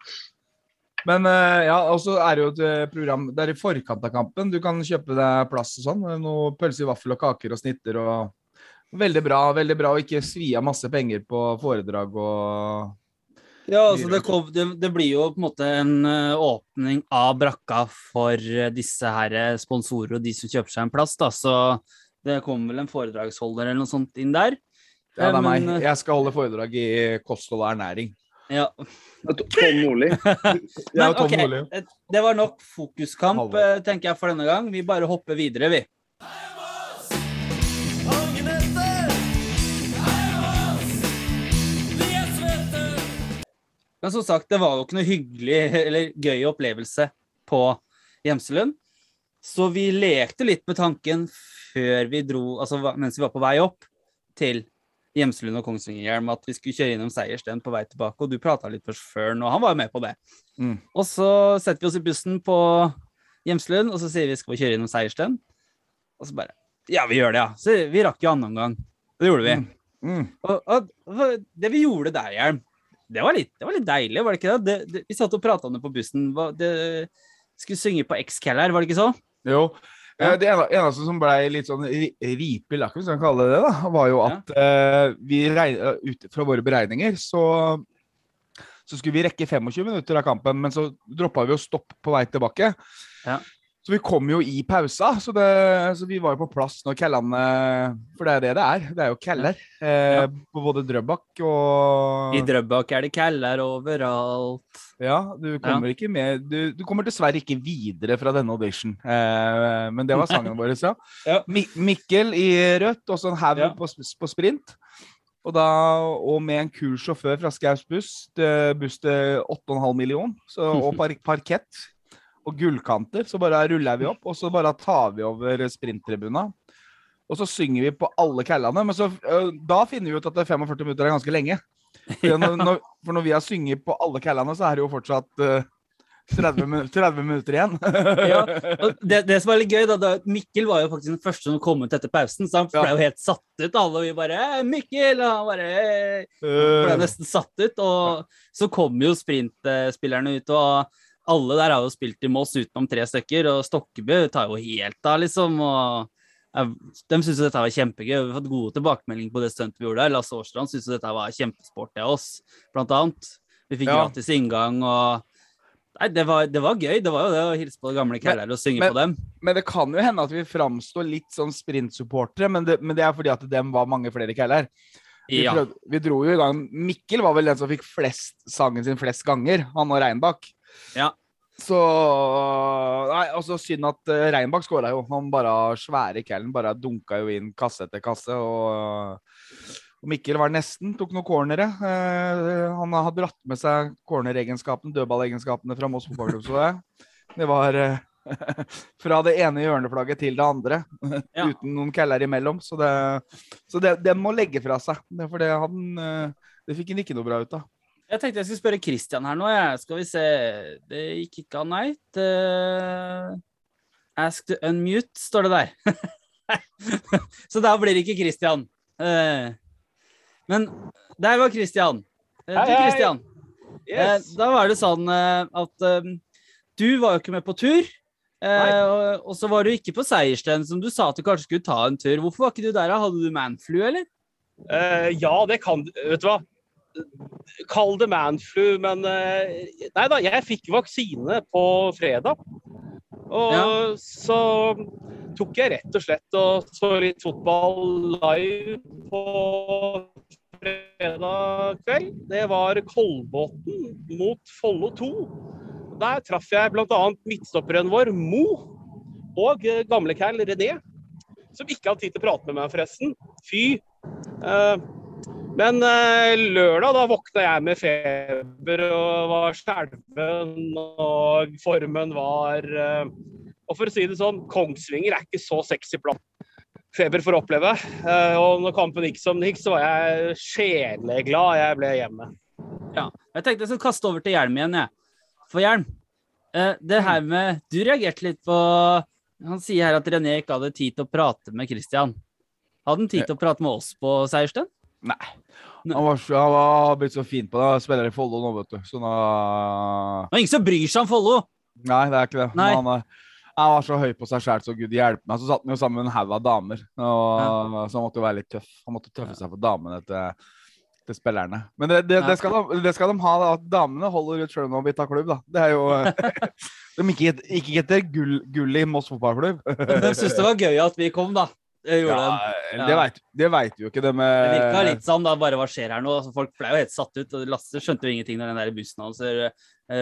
Men eh, ja, og så er det jo et eh, program Det er i forkant av kampen. Du kan kjøpe deg plass og sånn. Noe pølse i vaffel og kaker og snitter og Veldig bra, veldig bra. Og ikke svi av masse penger på foredrag og Ja, altså det, kom, det, det blir jo på en måte en eh, åpning av brakka for eh, disse her eh, sponsorer og de som kjøper seg en plass, da. Så det kommer vel en foredragsholder eller noe sånt inn der. Ja, det er meg. Men, eh, Jeg skal holde foredrag i kosthold og ernæring. Ja. Tom Nordli. Ja, Tom okay. Nordli. det var nok fokuskamp, Halvor. eh, tenker jeg, for denne gang. Vi bare hopper videre, vi. Men som sagt, det var jo ikke noe hyggelig eller gøy opplevelse på Gjemselund. Så vi lekte litt med tanken før vi dro, altså mens vi var på vei opp til Gjemselund og Kongsvingerhjelm, at vi skulle kjøre innom Seiersten på vei tilbake. Og du prata litt først før nå, han var jo med på det. Mm. Og så setter vi oss i bussen på Gjemselund, og så sier vi skal vi kjøre innom Seiersten. Og så bare Ja, vi gjør det, ja. Så vi rakk jo annen omgang. Det gjorde vi. Mm. Og, og, og det vi gjorde der, Hjelm, det var litt, det var litt deilig, var det ikke det? det, det vi satt og prata om det på bussen. Hva- Det, skulle synge på X-Keller, var det ikke så? Jo. Ja. Eh, Det eneste som ble litt sånn ri- ripe i lakken, hvis man kan kalle det det, da, var jo Ja. at eh, vi regn- eh, ut fra våre beregninger så så skulle vi rekke 25 minutter av kampen, men så droppa vi å stoppe på vei tilbake. Ja. Så vi kom jo i pausa, så, det, så vi var jo på plass når Kellane For det er det det er. Det er jo Keller. Eh, Ja. På både Drøbak og I Drøbak er det Keller overalt. Ja, du kommer ikke med du, du kommer dessverre ikke videre fra denne audition. Eh, men det var sangen vår, ja. Ja. Mikkel i rødt, og så en haug Ja. på, på sprint. Og, da, og med en kul sjåfør fra Skaus buss, buss til 8,5 million, så, og par parkett og gullkanter, så bare ruller vi opp, og så bare tar vi over sprinttribuna. Og så synger vi på alle kællene. men så, da finner vi ut at det er 45 minutter er ganske lenge. For når, for når vi har sunget på alle kællene, så er det jo fortsatt øh, 30, min- 30 minutter igjen. Ja, Og det, det som er litt gøy, da, da Mikkel var jo faktisk den første som kom ut etter pausen, så han ble jo helt satt ut. Alle vi bare «Eh, 'Mikkel!' Og han bare «Eh». ble Øh, nesten satt ut. Og så kom jo sprintspillerne ut, og alle der har jo spilt i Moss utenom tre stykker, og Stokkebø tar jo helt av, liksom. og de syntes dette var kjempegøy. Vi har fått gode tilbakemeldinger på det stuntet vi gjorde der. Lasse Årstrand syntes dette var kjempesport av oss, blant annet. Vi fikk Ja. gratis inngang og Nei, det var, det var gøy. Det var jo det å hilse på gamle caller og synge men- på dem. Men det kan jo hende at vi framstår litt som sprintsupportere, men, det- men det er fordi at dem var mange flere caller. Vi, Ja. prøvde- vi dro jo i gang Mikkel var vel den som fikk flest sangen sin flest ganger, han og Reinbakk. Ja. Så Nei, altså synd at uh, Reinbakk skåra jo. Han bare svære callen bare dunka jo inn kasse etter kasse. Og, og Mikkel var nesten, tok noen cornere. Eh, han har dratt med seg corneregenskapene, dødballegenskapene fra Moss fotballklubb, så det. Det var eh, fra det ene hjørneflagget til det andre, Ja. uten noen kæller imellom. Så, det, så det, den må legge fra seg. For det, han, det fikk han ikke noe bra ut av. Jeg tenkte jeg skulle spørre Christian her nå. Jeg. Skal vi se Det gikk ikke an, nei. Uh, Ask to unmute, står det der. Så da blir det ikke Christian. Uh, Men der var Christian. Uh, Hei, Du, hei. Christian. Eh, Yes. Da var det sånn eh, at eh, du var jo ikke med på tur. eh, og, og så var du ikke på Seiersten, som du sa at du kanskje skulle ta en tur. Hvorfor var ikke du der? Hadde du manflu, eller? Eh, ja, det kan Vet du hva? Kall det manflu, men eh, Nei da, jeg fikk vaksine på fredag. Og Ja. så tok jeg rett og slett og så litt fotball live på fredag kveld. Det var Kolbotn mot Follo 2. Der traff jeg bl.a. midtstopperen vår, Mo, og gamle Cal René. Som ikke hadde tid til å prate med meg, forresten. Fy. Eh, men eh, lørdag da våkna jeg med feber og var skjelven, og formen var eh, Og for å si det sånn, Kongsvinger er ikke så sexy plass. Feber for å oppleve. Eh, og når kampen gikk som den gikk, så var jeg sjeleglad jeg ble hjemme. Ja. Jeg tenkte jeg skulle kaste over til Hjelm igjen, jeg. For Hjelm, det her med Du reagerte litt på Han sier her at René ikke hadde tid til å prate med Christian. Hadde han tid til å prate med oss på Seiersten? Nei. Han var, han var blitt så fin på det. Han spiller i Follo nå, vet du. Så nå Det er ingen som bryr seg om Follo! Nei, det er ikke det. Men Han, han var så høy på seg sjæl, så gud hjelpe meg. Så satt han jo sammen med en haug av damer. Og, Så han måtte jo være litt tøff. Han måtte tøffe seg for damene til, til spillerne. Men det, det, det, skal de, det skal de ha, da, at damene holder ut sjøl om de tar klubb, da. Det er jo De ikke, ikke etter gull, gull i Moss fotballklubb. De syntes det var gøy at vi kom, da. Det gjorde Ja, den. det vet, det veit vi jo ikke, det med Det virka litt sånn da, bare hva skjer her nå? Altså, folk ble jo helt satt ut. og Lasse skjønte jo ingenting når den der bussen hans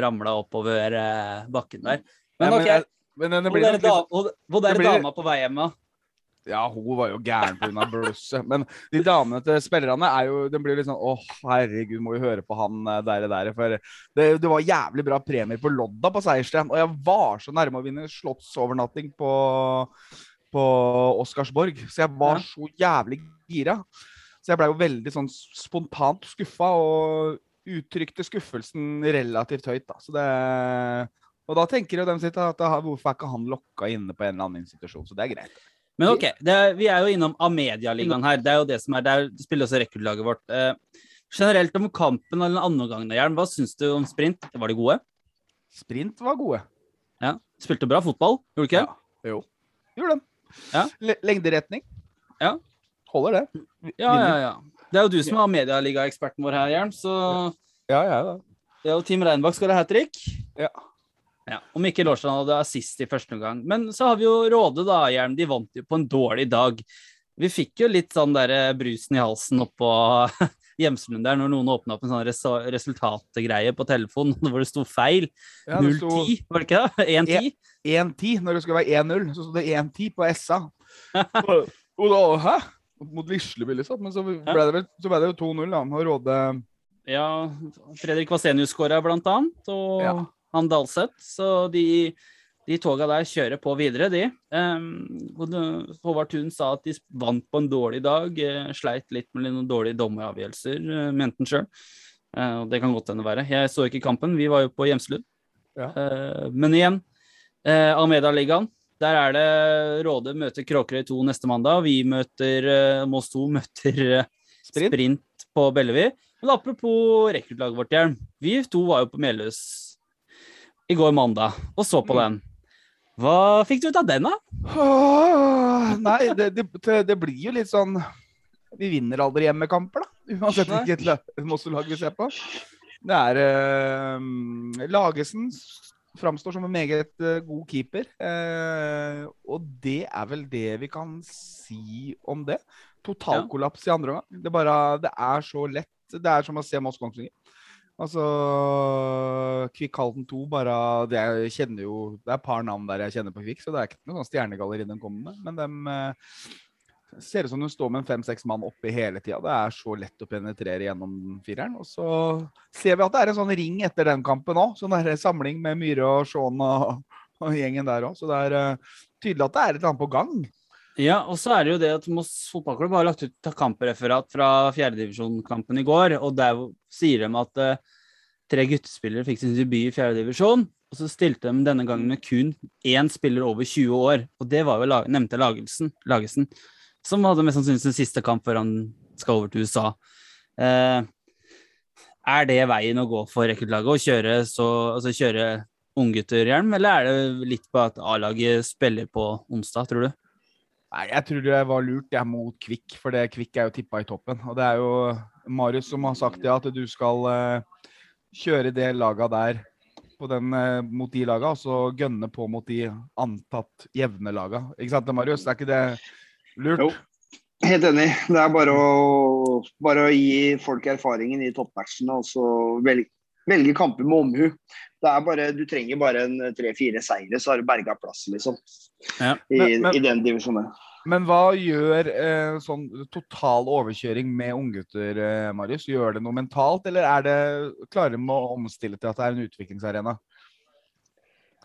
ramla oppover eh, bakken der. Men Ja, OK, Men, men hvor blir da, hvor, det blir- dama på vei hjem, da? Ja, hun var jo gæren pga. blusset. Men de damene til spillerne er jo Den blir litt sånn Å, herregud, må vi høre på han eh, der og der. For det, det var jævlig bra premier på Lodda på Seiersten. Og jeg var så nærme å vinne slottsovernatting på, på Oscarsborg. Så jeg var Ja. så jævlig gira. Så jeg blei jo veldig sånn spontant skuffa, og uttrykte skuffelsen relativt høyt, da. Så det Og da tenker jo dem sitt at hvorfor er ikke han lokka inne på en eller annen institusjon? Så det er greit. Men OK, det er, vi er jo innom Amedia-ligaen her. Det er jo det som er der spiller også rekordlaget vårt. Eh, generelt om kampen eller den andre omgangen, Jern, hva syns du om sprint? Var de gode? Sprint var gode. Ja. Spilte bra fotball, gjorde du ikke? Ja. Jo. Gjorde den. Ja. Lengderetning. Ja. Holder det. Ja, ja, ja. Det er jo du som er medialigaeksperten vår her, Jern, så Ja, ja, ja. det er jo Team Reinbakk skåra hat trick. Ja. Ja, Om ikke Aarstrand hadde assist i første omgang. Men så har vi jo Råde, da, Jern. De vant jo på en dårlig dag. Vi fikk jo litt sånn der eh, brusen i halsen oppå Hjemslund der når noen åpna opp en sånn res resultatgreie på telefonen hvor det sto feil. ja 0-10, var det ikke det? 1-10? 1-10 når det skulle være 1-0. Så sto det 1-10 på SA. og, og da, hæ? Mot Lisleby, liksom. Men så ble det, vel, så ble det jo 2-0, da. Med Råde Ja, Fredrik Vasenius skåra blant annet, og Ja. han Dalseth. Så de, de toga der kjører på videre, de. Um, Håvard Thun sa at de vant på en dårlig dag. eh, sleit litt med noen dårlige dommeravgjørelser, uh, mente han sjøl. og det kan godt hende være. Jeg så ikke kampen, vi var jo på Hjemslund. Ja. Uh, men igjen, uh, Almeda-ligaen. Der er det Råde møter Kråkerøy 2 neste mandag. Vi møter eh, Moss 2 møter eh, Sprint. sprint på Bellevue. Men apropos rekruttlaget vårt, Hjelm. Vi to var jo på Melhus i går mandag og så på den. Hva fikk du ut av den, da? Åh, Nei, det, det, det blir jo litt sånn Vi vinner aldri hjemmekamper, da. Uansett hvilket la- Mosse-lag vi ser på. Det er eh, Lagesen framstår som en meget eh, god keeper. eh, og det er vel det vi kan si om det. Totalkollaps i andre omgang. Det, det er så lett. Det er som å se Moss Kongsvinger. Altså Kvikk Halden 2, bare det Jeg kjenner jo Det er et par navn der jeg kjenner på Kvikk, så det er ikke noe sånn stjernegalleri den kommer med. Men de eh, ser ut som du står med en fem-seks mann oppi hele tida. Det er så lett å penetrere gjennom fireren. Og så ser vi at det er en sånn ring etter den kampen òg. Sånn der samling med Myhre og Shaun og, og gjengen der òg. Så det er uh, tydelig at det er et eller annet på gang. Ja, og så er det jo det at Moss fotballklubb har lagt ut kampreferat fra fjerdedivisjonskampen i går, og der sier de at uh, tre guttespillere fikk sin debut i fjerdedivisjon. Og så stilte de denne gangen med kun én spiller over 20 år, og det var jo nevnte Lagelsen, Lagesen, som hadde mest sannsynlig sin siste kamp før han skal over til USA. Eh, er det veien å gå for rekruttlaget, å kjøre, så, altså kjøre unggutterhjelm, eller er det litt på at A-laget spiller på onsdag, tror du? Nei, jeg tror det var lurt jeg mot Kvikk, for det Kvikk er jo tippa i toppen. Og det er jo Marius som har sagt ja, at du skal eh, kjøre det laga der den, eh, mot de laga, og så gønne på mot de antatt jevne laga. Ikke sant, Marius? Det Er ikke det lurt? Jo. Helt enig. Det er bare å, bare å gi folk erfaringen i toppmatchene og så velge, velge kamper med omhu. Det bare, du trenger bare en tre-fire seire, så har du berga plass, liksom. Ja. I, Men- men- I den divisjonen. Men hva gjør eh, sånn total overkjøring med unggutter, eh, Marius? Gjør det noe mentalt, eller er det, klarer de å omstille til at det er en utviklingsarena?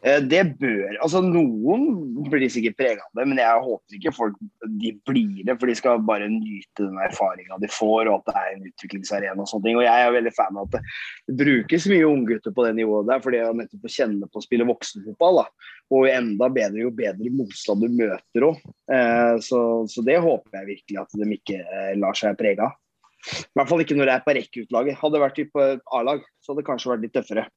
Eh, Det bør Altså, noen blir sikkert prega av det, men jeg håper ikke folk de blir det, for de skal bare nyte den erfaringa de får, og at det er en utviklingsarena og sånne ting. Og jeg er veldig fan av at det, brukes mye unggutter på det nivået der, for det å nettopp få kjenne på å spille voksenfotball. da. Og enda bedre jo bedre motstand du møter òg. Eh, så, så det håper jeg virkelig at de ikke eh, lar seg prege av. I hvert fall ikke når det er på rekkeutlaget. Hadde det vært på A-lag, så hadde det kanskje vært litt tøffere.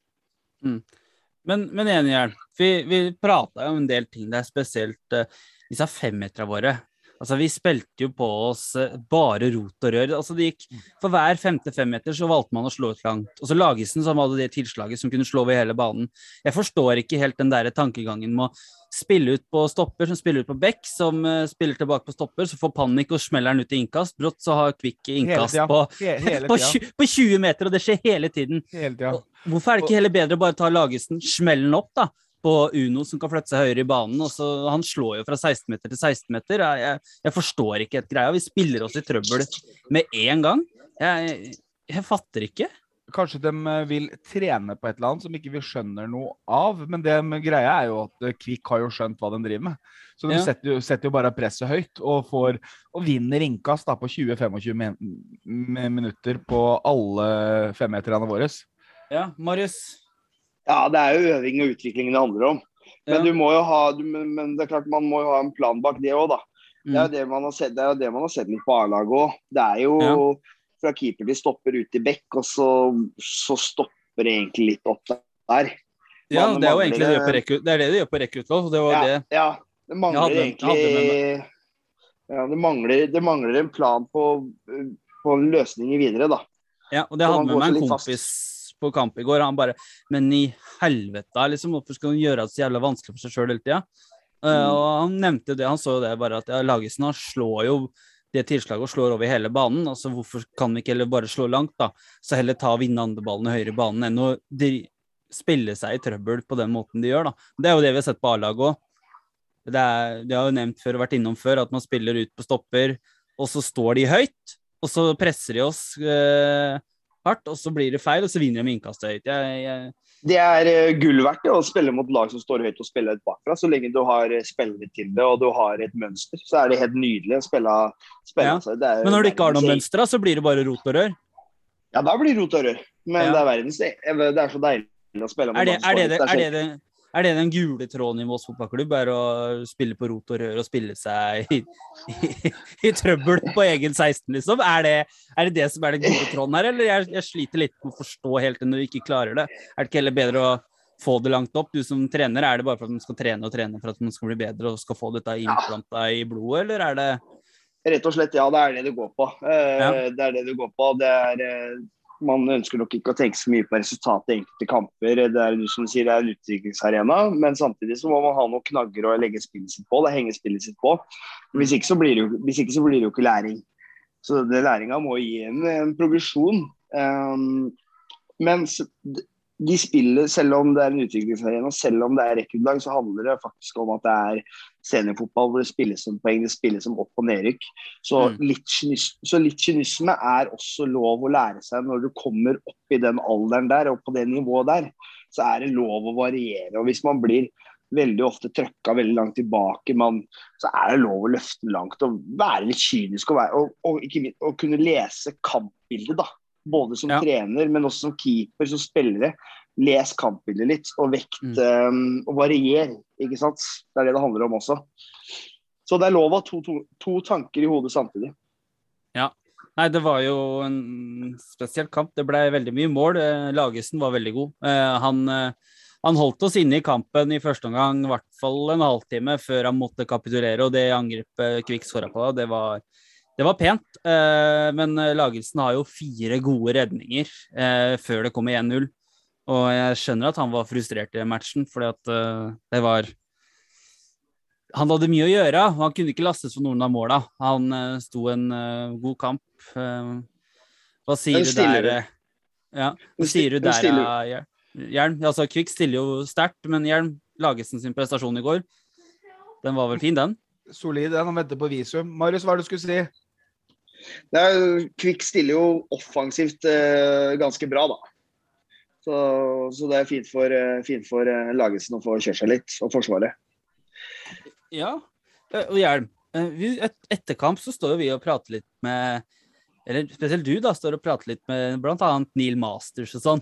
Men, men enig, Jern. Vi, vi prata jo om en del ting der, spesielt uh, disse femmeterne våre. Altså, Vi spilte jo på oss eh, bare rot og rør. Altså, det gikk, For hver femte femmeter så valgte man å slå ut langt. Og så Lagesen som hadde det tilslaget som kunne slå over hele banen. Jeg forstår ikke helt den der tankegangen med å spille ut på stopper, som spiller ut på bekk, som uh, spiller tilbake på stopper, så får panikk og smeller den ut i innkast. Brått så har Kvikk innkast på, på, tida. tju- på 20 meter, og det skjer hele tiden. Hele. Hvorfor er det ikke heller bedre å bare ta Lagesen, smelle den opp da, på Uno som kan flytte seg høyere i banen? og så Han slår jo fra 16 meter til 16 meter. Jeg, jeg, jeg forstår ikke helt greia. Vi spiller oss i trøbbel med en gang. Jeg, jeg fatter ikke. Kanskje de eh, vil trene på et eller annet som ikke vi skjønner noe av. Men det greia er jo at eh, Kvikk har jo skjønt hva de driver med. Så de Ja. setter, jo, setter jo bare presset høyt og, får, og vinner innkast da, på 20-25 min min- minutter på alle femmeterne våre. Ja, Marius. Ja, det er jo øving og utvikling det handler om. Men, Ja. du må jo ha, du, men, det er klart man må jo ha en plan bak det òg, da. Det er jo Mm. det man har sett, det er jo det man har sett litt på A-laget òg. Det er jo Ja. fra keeper de stopper ut i bekk, og så, så stopper det egentlig litt opp der. Ja, det er jo egentlig det de gjør på det. rekrutt. Det er det de gjør på rekruttvalg. og Det var Ja, det. ja, det mangler hadde- egentlig ja, det, mangler, det mangler en plan på, på løsninger videre, da. Ja, og det hadde med meg en kompis fast. På kamp i går. Han bare Men i helvete, liksom, hvorfor skal han gjøre det så jævla vanskelig for seg sjøl hele tida? Mm. og han nevnte det, han så jo det bare at ja, Lagesen han slår jo det tilslaget og slår over hele banen. altså Hvorfor kan vi ikke heller bare slå langt, da? Så heller ta og vinne andreballene høyere i banen enn å spille seg i trøbbel på den måten de gjør, da. Det er jo det vi har sett på A-laget òg. Det, er- det har jo nevnt før og vært innom før, at man spiller ut på stopper, og så står de høyt, og så presser de oss eh, hardt, og så blir det feil, og så vinner de med innkastet høyt. Jeg, jeg, Det er eh, gull verdt det, å spille mot lag som står høyt og spille høyt bakfra. Så lenge du har spillet spillere til det og du har et mønster, så er det helt nydelig å spille, spille Ja. er men når du ikke har noe mønster, så blir det bare rot og rør. Ja, da blir det rot og rør. Men Ja. det er verdens Det er så deilig å spille Er det, er det, er det, er det, så- det, er det den gule tråden i Moss fotballklubb? Er å spille på rot og rør og spille seg i, i, i trøbbel på egen 16, liksom? Er det, er det det som er den gule tråden her, eller jeg, jeg sliter litt med å forstå helt når du ikke klarer det? Er det ikke heller bedre å få det langt opp? Du som trener, er det bare for at man skal trene og trene for at man skal bli bedre og skal få dette innplanta i blodet, eller er det Rett og slett, ja. Det er det du går på. Eh, Ja. Det er det du går på. Det er, eh, man ønsker nok ikke å tenke så mye på resultatet i enkelte kamper. Det er, som du sier, det er en utviklingsarena, men samtidig så må man ha noen knagger å legge spillet sitt på. Det henger spillet sitt på. Hvis ikke så blir det jo, ikke så blir det jo ikke læring. Så det læringa må gi en, en progresjon. Um, Mens d- de spiller, selv om det er en utviklingsarena, selv om det er rekordlag, så handler det faktisk om at det er seniorfotball hvor det spilles som poeng, det spilles som opp- og nedrykk. Så, Mm. litt så litt kynisme er også lov å lære seg når du kommer opp i den alderen der og på det nivået der. Så er det lov å variere. og Hvis man blir veldig ofte trøkka veldig langt tilbake, man, så er det lov å løfte langt og være litt kynisk og, være, og, og, og kunne lese kampbildet. da. Både som Ja. trener, men også som keeper, som spillere. Les kampbildet litt, og vekt Mm. um, og varier. ikke sant? Det er det det handler om også. Så det er lov å ha to, to, to tanker i hodet samtidig. Ja. Nei, det var jo en spesiell kamp. Det ble veldig mye mål. Eh, Lagesen var veldig god. Eh, Han, han holdt oss inne i kampen i første omgang, i hvert fall en halvtime før han måtte kapitulere. Og det angrepet Kvikk skåra på, det var, det var pent. Eh, Men eh, Lagelsen har jo fire gode redninger eh, før det kommer 1-0. Og jeg skjønner at han var frustrert i matchen, fordi at eh, det var han hadde mye å gjøre, og han kunne ikke lastes for noen av måla. Han eh, sto en eh, god kamp. Eh, hva sier du der? Ja, hva sier du der, Jern? Jern? Altså, Kvikk stiller jo sterkt, men Jern Lagesen sin prestasjon i går, den var vel fin, den? Solid den, han venter på visum. Marius, hva er det du skulle si? Det er, Kvikk stiller jo offensivt eh, ganske bra, da. Så, så det er fint for, eh, fint for eh, Lagesen å få kjørt seg litt, og Forsvaret. Ja. Eh, Og Hjelm, eh, etter kamp så står jo vi og prater litt med Eller spesielt du, da, står og prater litt med blant annet Neil Masters og sånn.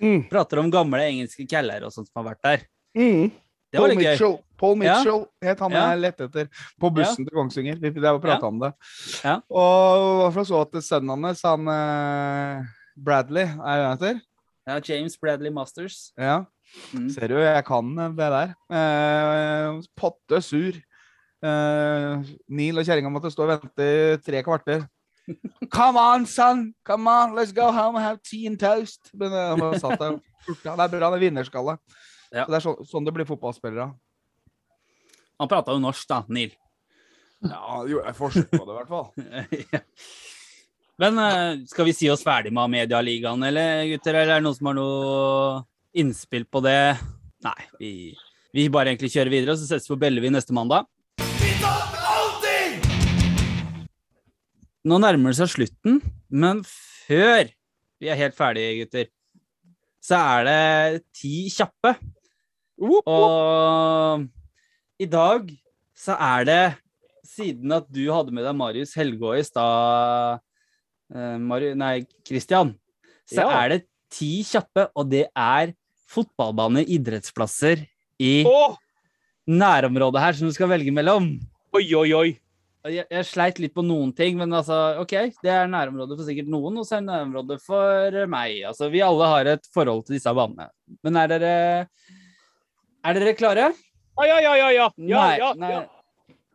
Mm. Prater om gamle engelske caller og sånt som har vært der. Mm. Det Paul litt gøy. Mitchell, Ja. Het han Ja. jeg lette etter på bussen til Kongsvinger. Vi drev og prata om det. Ja. Og hva så at sønnen hans, han eh, Bradley, er det han heter? Ja, James Bradley Masters. Ja. Mm. Ser du, jeg kan det der. Eh, potte sur. Eh, Neil og kjerringa måtte stå og vente i tre kvarter. Come on, son! Come on, let's go home and have tea and toast. Men eh, han satt der og. Det er bra, det er vinnerskalle. Ja. Så det er så, sånn det blir fotballspillere. Han prata jo norsk, da, Neil. Ja, det gjorde jeg forsøk på det, i hvert fall. Ja. Men eh, skal vi si oss ferdig med Medialigaen, eller gutter? Eller er det noen som har noe innspill på det? Nei, vi, vi bare egentlig kjører videre, og så settes vi på Bellevi neste mandag. Nå nærmer det seg slutten, men før vi er helt ferdige, gutter, så er det ti kjappe. Og i dag så er det, siden at du hadde med deg Marius Helgå i stad, eh, nei, Christian, så Ja. er det ti kjappe, og det er fotballbane, idrettsplasser i Å! nærområdet her som du skal velge mellom. Oi, oi, oi. Jeg, jeg sleit litt på noen ting, men altså, OK, det er nærområdet for sikkert noen, og så er det nærområdet for meg. Altså, vi alle har et forhold til disse banene. Men er dere Er dere klare? Ja, ja, ja, ja. ja. ja, Nei, ja, nei. ja.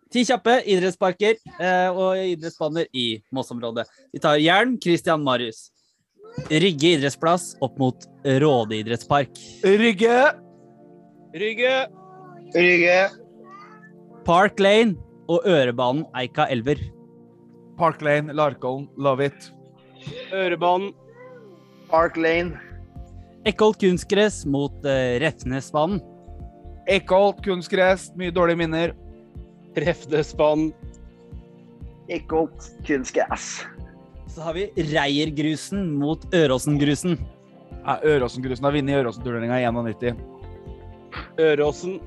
Ti kjappe idrettsparker eh, og idrettsbaner i Moss-området. Vi tar Jern, Christian Marius. Rygge idrettsplass opp mot Råde idrettspark. Rygge! Rygge. Rygge. Park Lane og Ørebanen Eika Elver. Park Lane, Larkollen, love it. Ørebanen. Park Lane. Ekkolt kunstgress mot eh, Refnesbanen. Eckholt, kunstgress, mye dårlige minner. Refnesbanen. Eckholt. Kunstgress. Så har vi Reiergrusen mot Øråsengrusen. Ja, Øråsengrusen har vunnet Øråsen-turneringa i 91. Øråsen.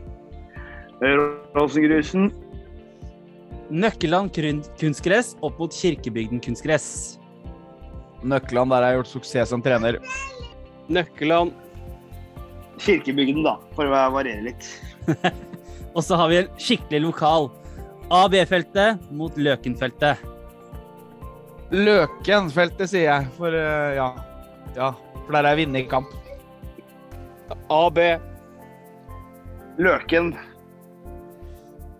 Øråsengrusen. Nøkkeland kunstgress opp mot Kirkebygden kunstgress. Nøkkeland, der har jeg gjort suksess som trener. Nøkkeland. Kirkebygden, da, for å variere litt. Og så har vi en skikkelig lokal. AB-feltet mot Løkenfeltet. Løkenfeltet, sier jeg. For eh, ja. ja. For der er vinnerkamp. AB. Løken.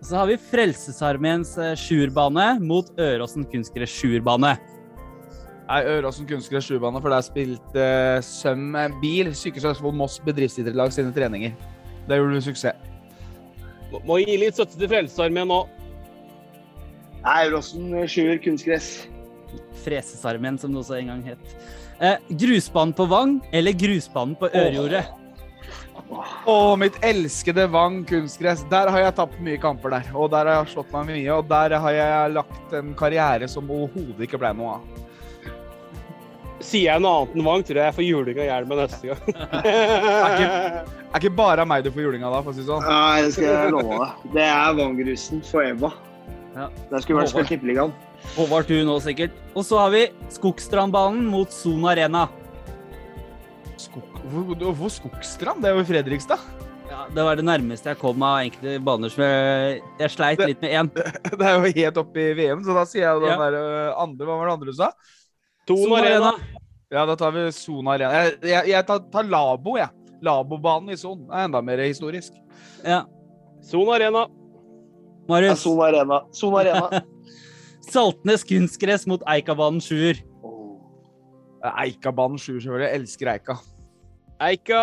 Og så har vi Frelsesarmeens eh, sjuerbane mot Øråsen kunstgress Nei, Øråsen kunstgress sjubane, for der spilte uh, Søm eh, Bil, Sykehuset Østfold Moss bedriftsidrettslag sine treninger. Der gjorde du suksess. Må- Må gi litt støtte til Frelsesarmeen nå. Nei, Øråsen sjuer kunstgress. Fresesarmeen, som det også en gang het. Eh, grusbanen på Vang eller grusbanen på Ørjordet? Å, mitt elskede Vang kunstgress. Der har jeg tapt mye kamper der. Og der har jeg slått meg mye, og der har jeg lagt en karriere som overhodet ikke ble noe av. Sier jeg noe annet enn Vang, tror jeg jeg får juling av hjelmen neste gang. Det er ikke bare meg du får julinga da, for å si det sånn. Nei, det skal jeg love deg. Det er vanngrusen for Eva. Ja. Der skulle vært spilt Tippeligaen. Håvard Thun nå, sikkert. Og så har vi Skogstrandbanen mot Son Arena. Skog... Hvor, hvor Skogstrand? Det er jo i Fredrikstad. Ja, det var det nærmeste jeg kom av enkelte baner som jeg, jeg sleit Det- litt med én. Det er jo helt oppe i VM, så da sier jeg den Ja. der øh, andre Hva var det andre du sa? Son Arena. Arena. Ja, da tar vi Son Arena. Jeg, jeg, jeg tar, tar Labo, jeg. Labobanen i Son er enda mer historisk. Ja. Son Arena. Ja, Marius. Son Arena. Son Arena. Saltnes kunstgress mot Eikabanen sjuer. Eikabanen 7, selvfølgelig. Jeg elsker Eika. Eika.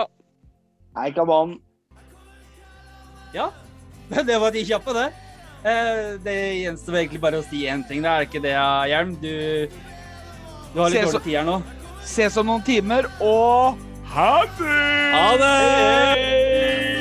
Eikabanen. Ja, det var de kjappe, det. Eh, Det gjenstår egentlig bare å si én ting. Det er ikke det, Hjelm. Du, du har litt dårlig tid her nå. Ses om noen timer, og ha det! Ha det!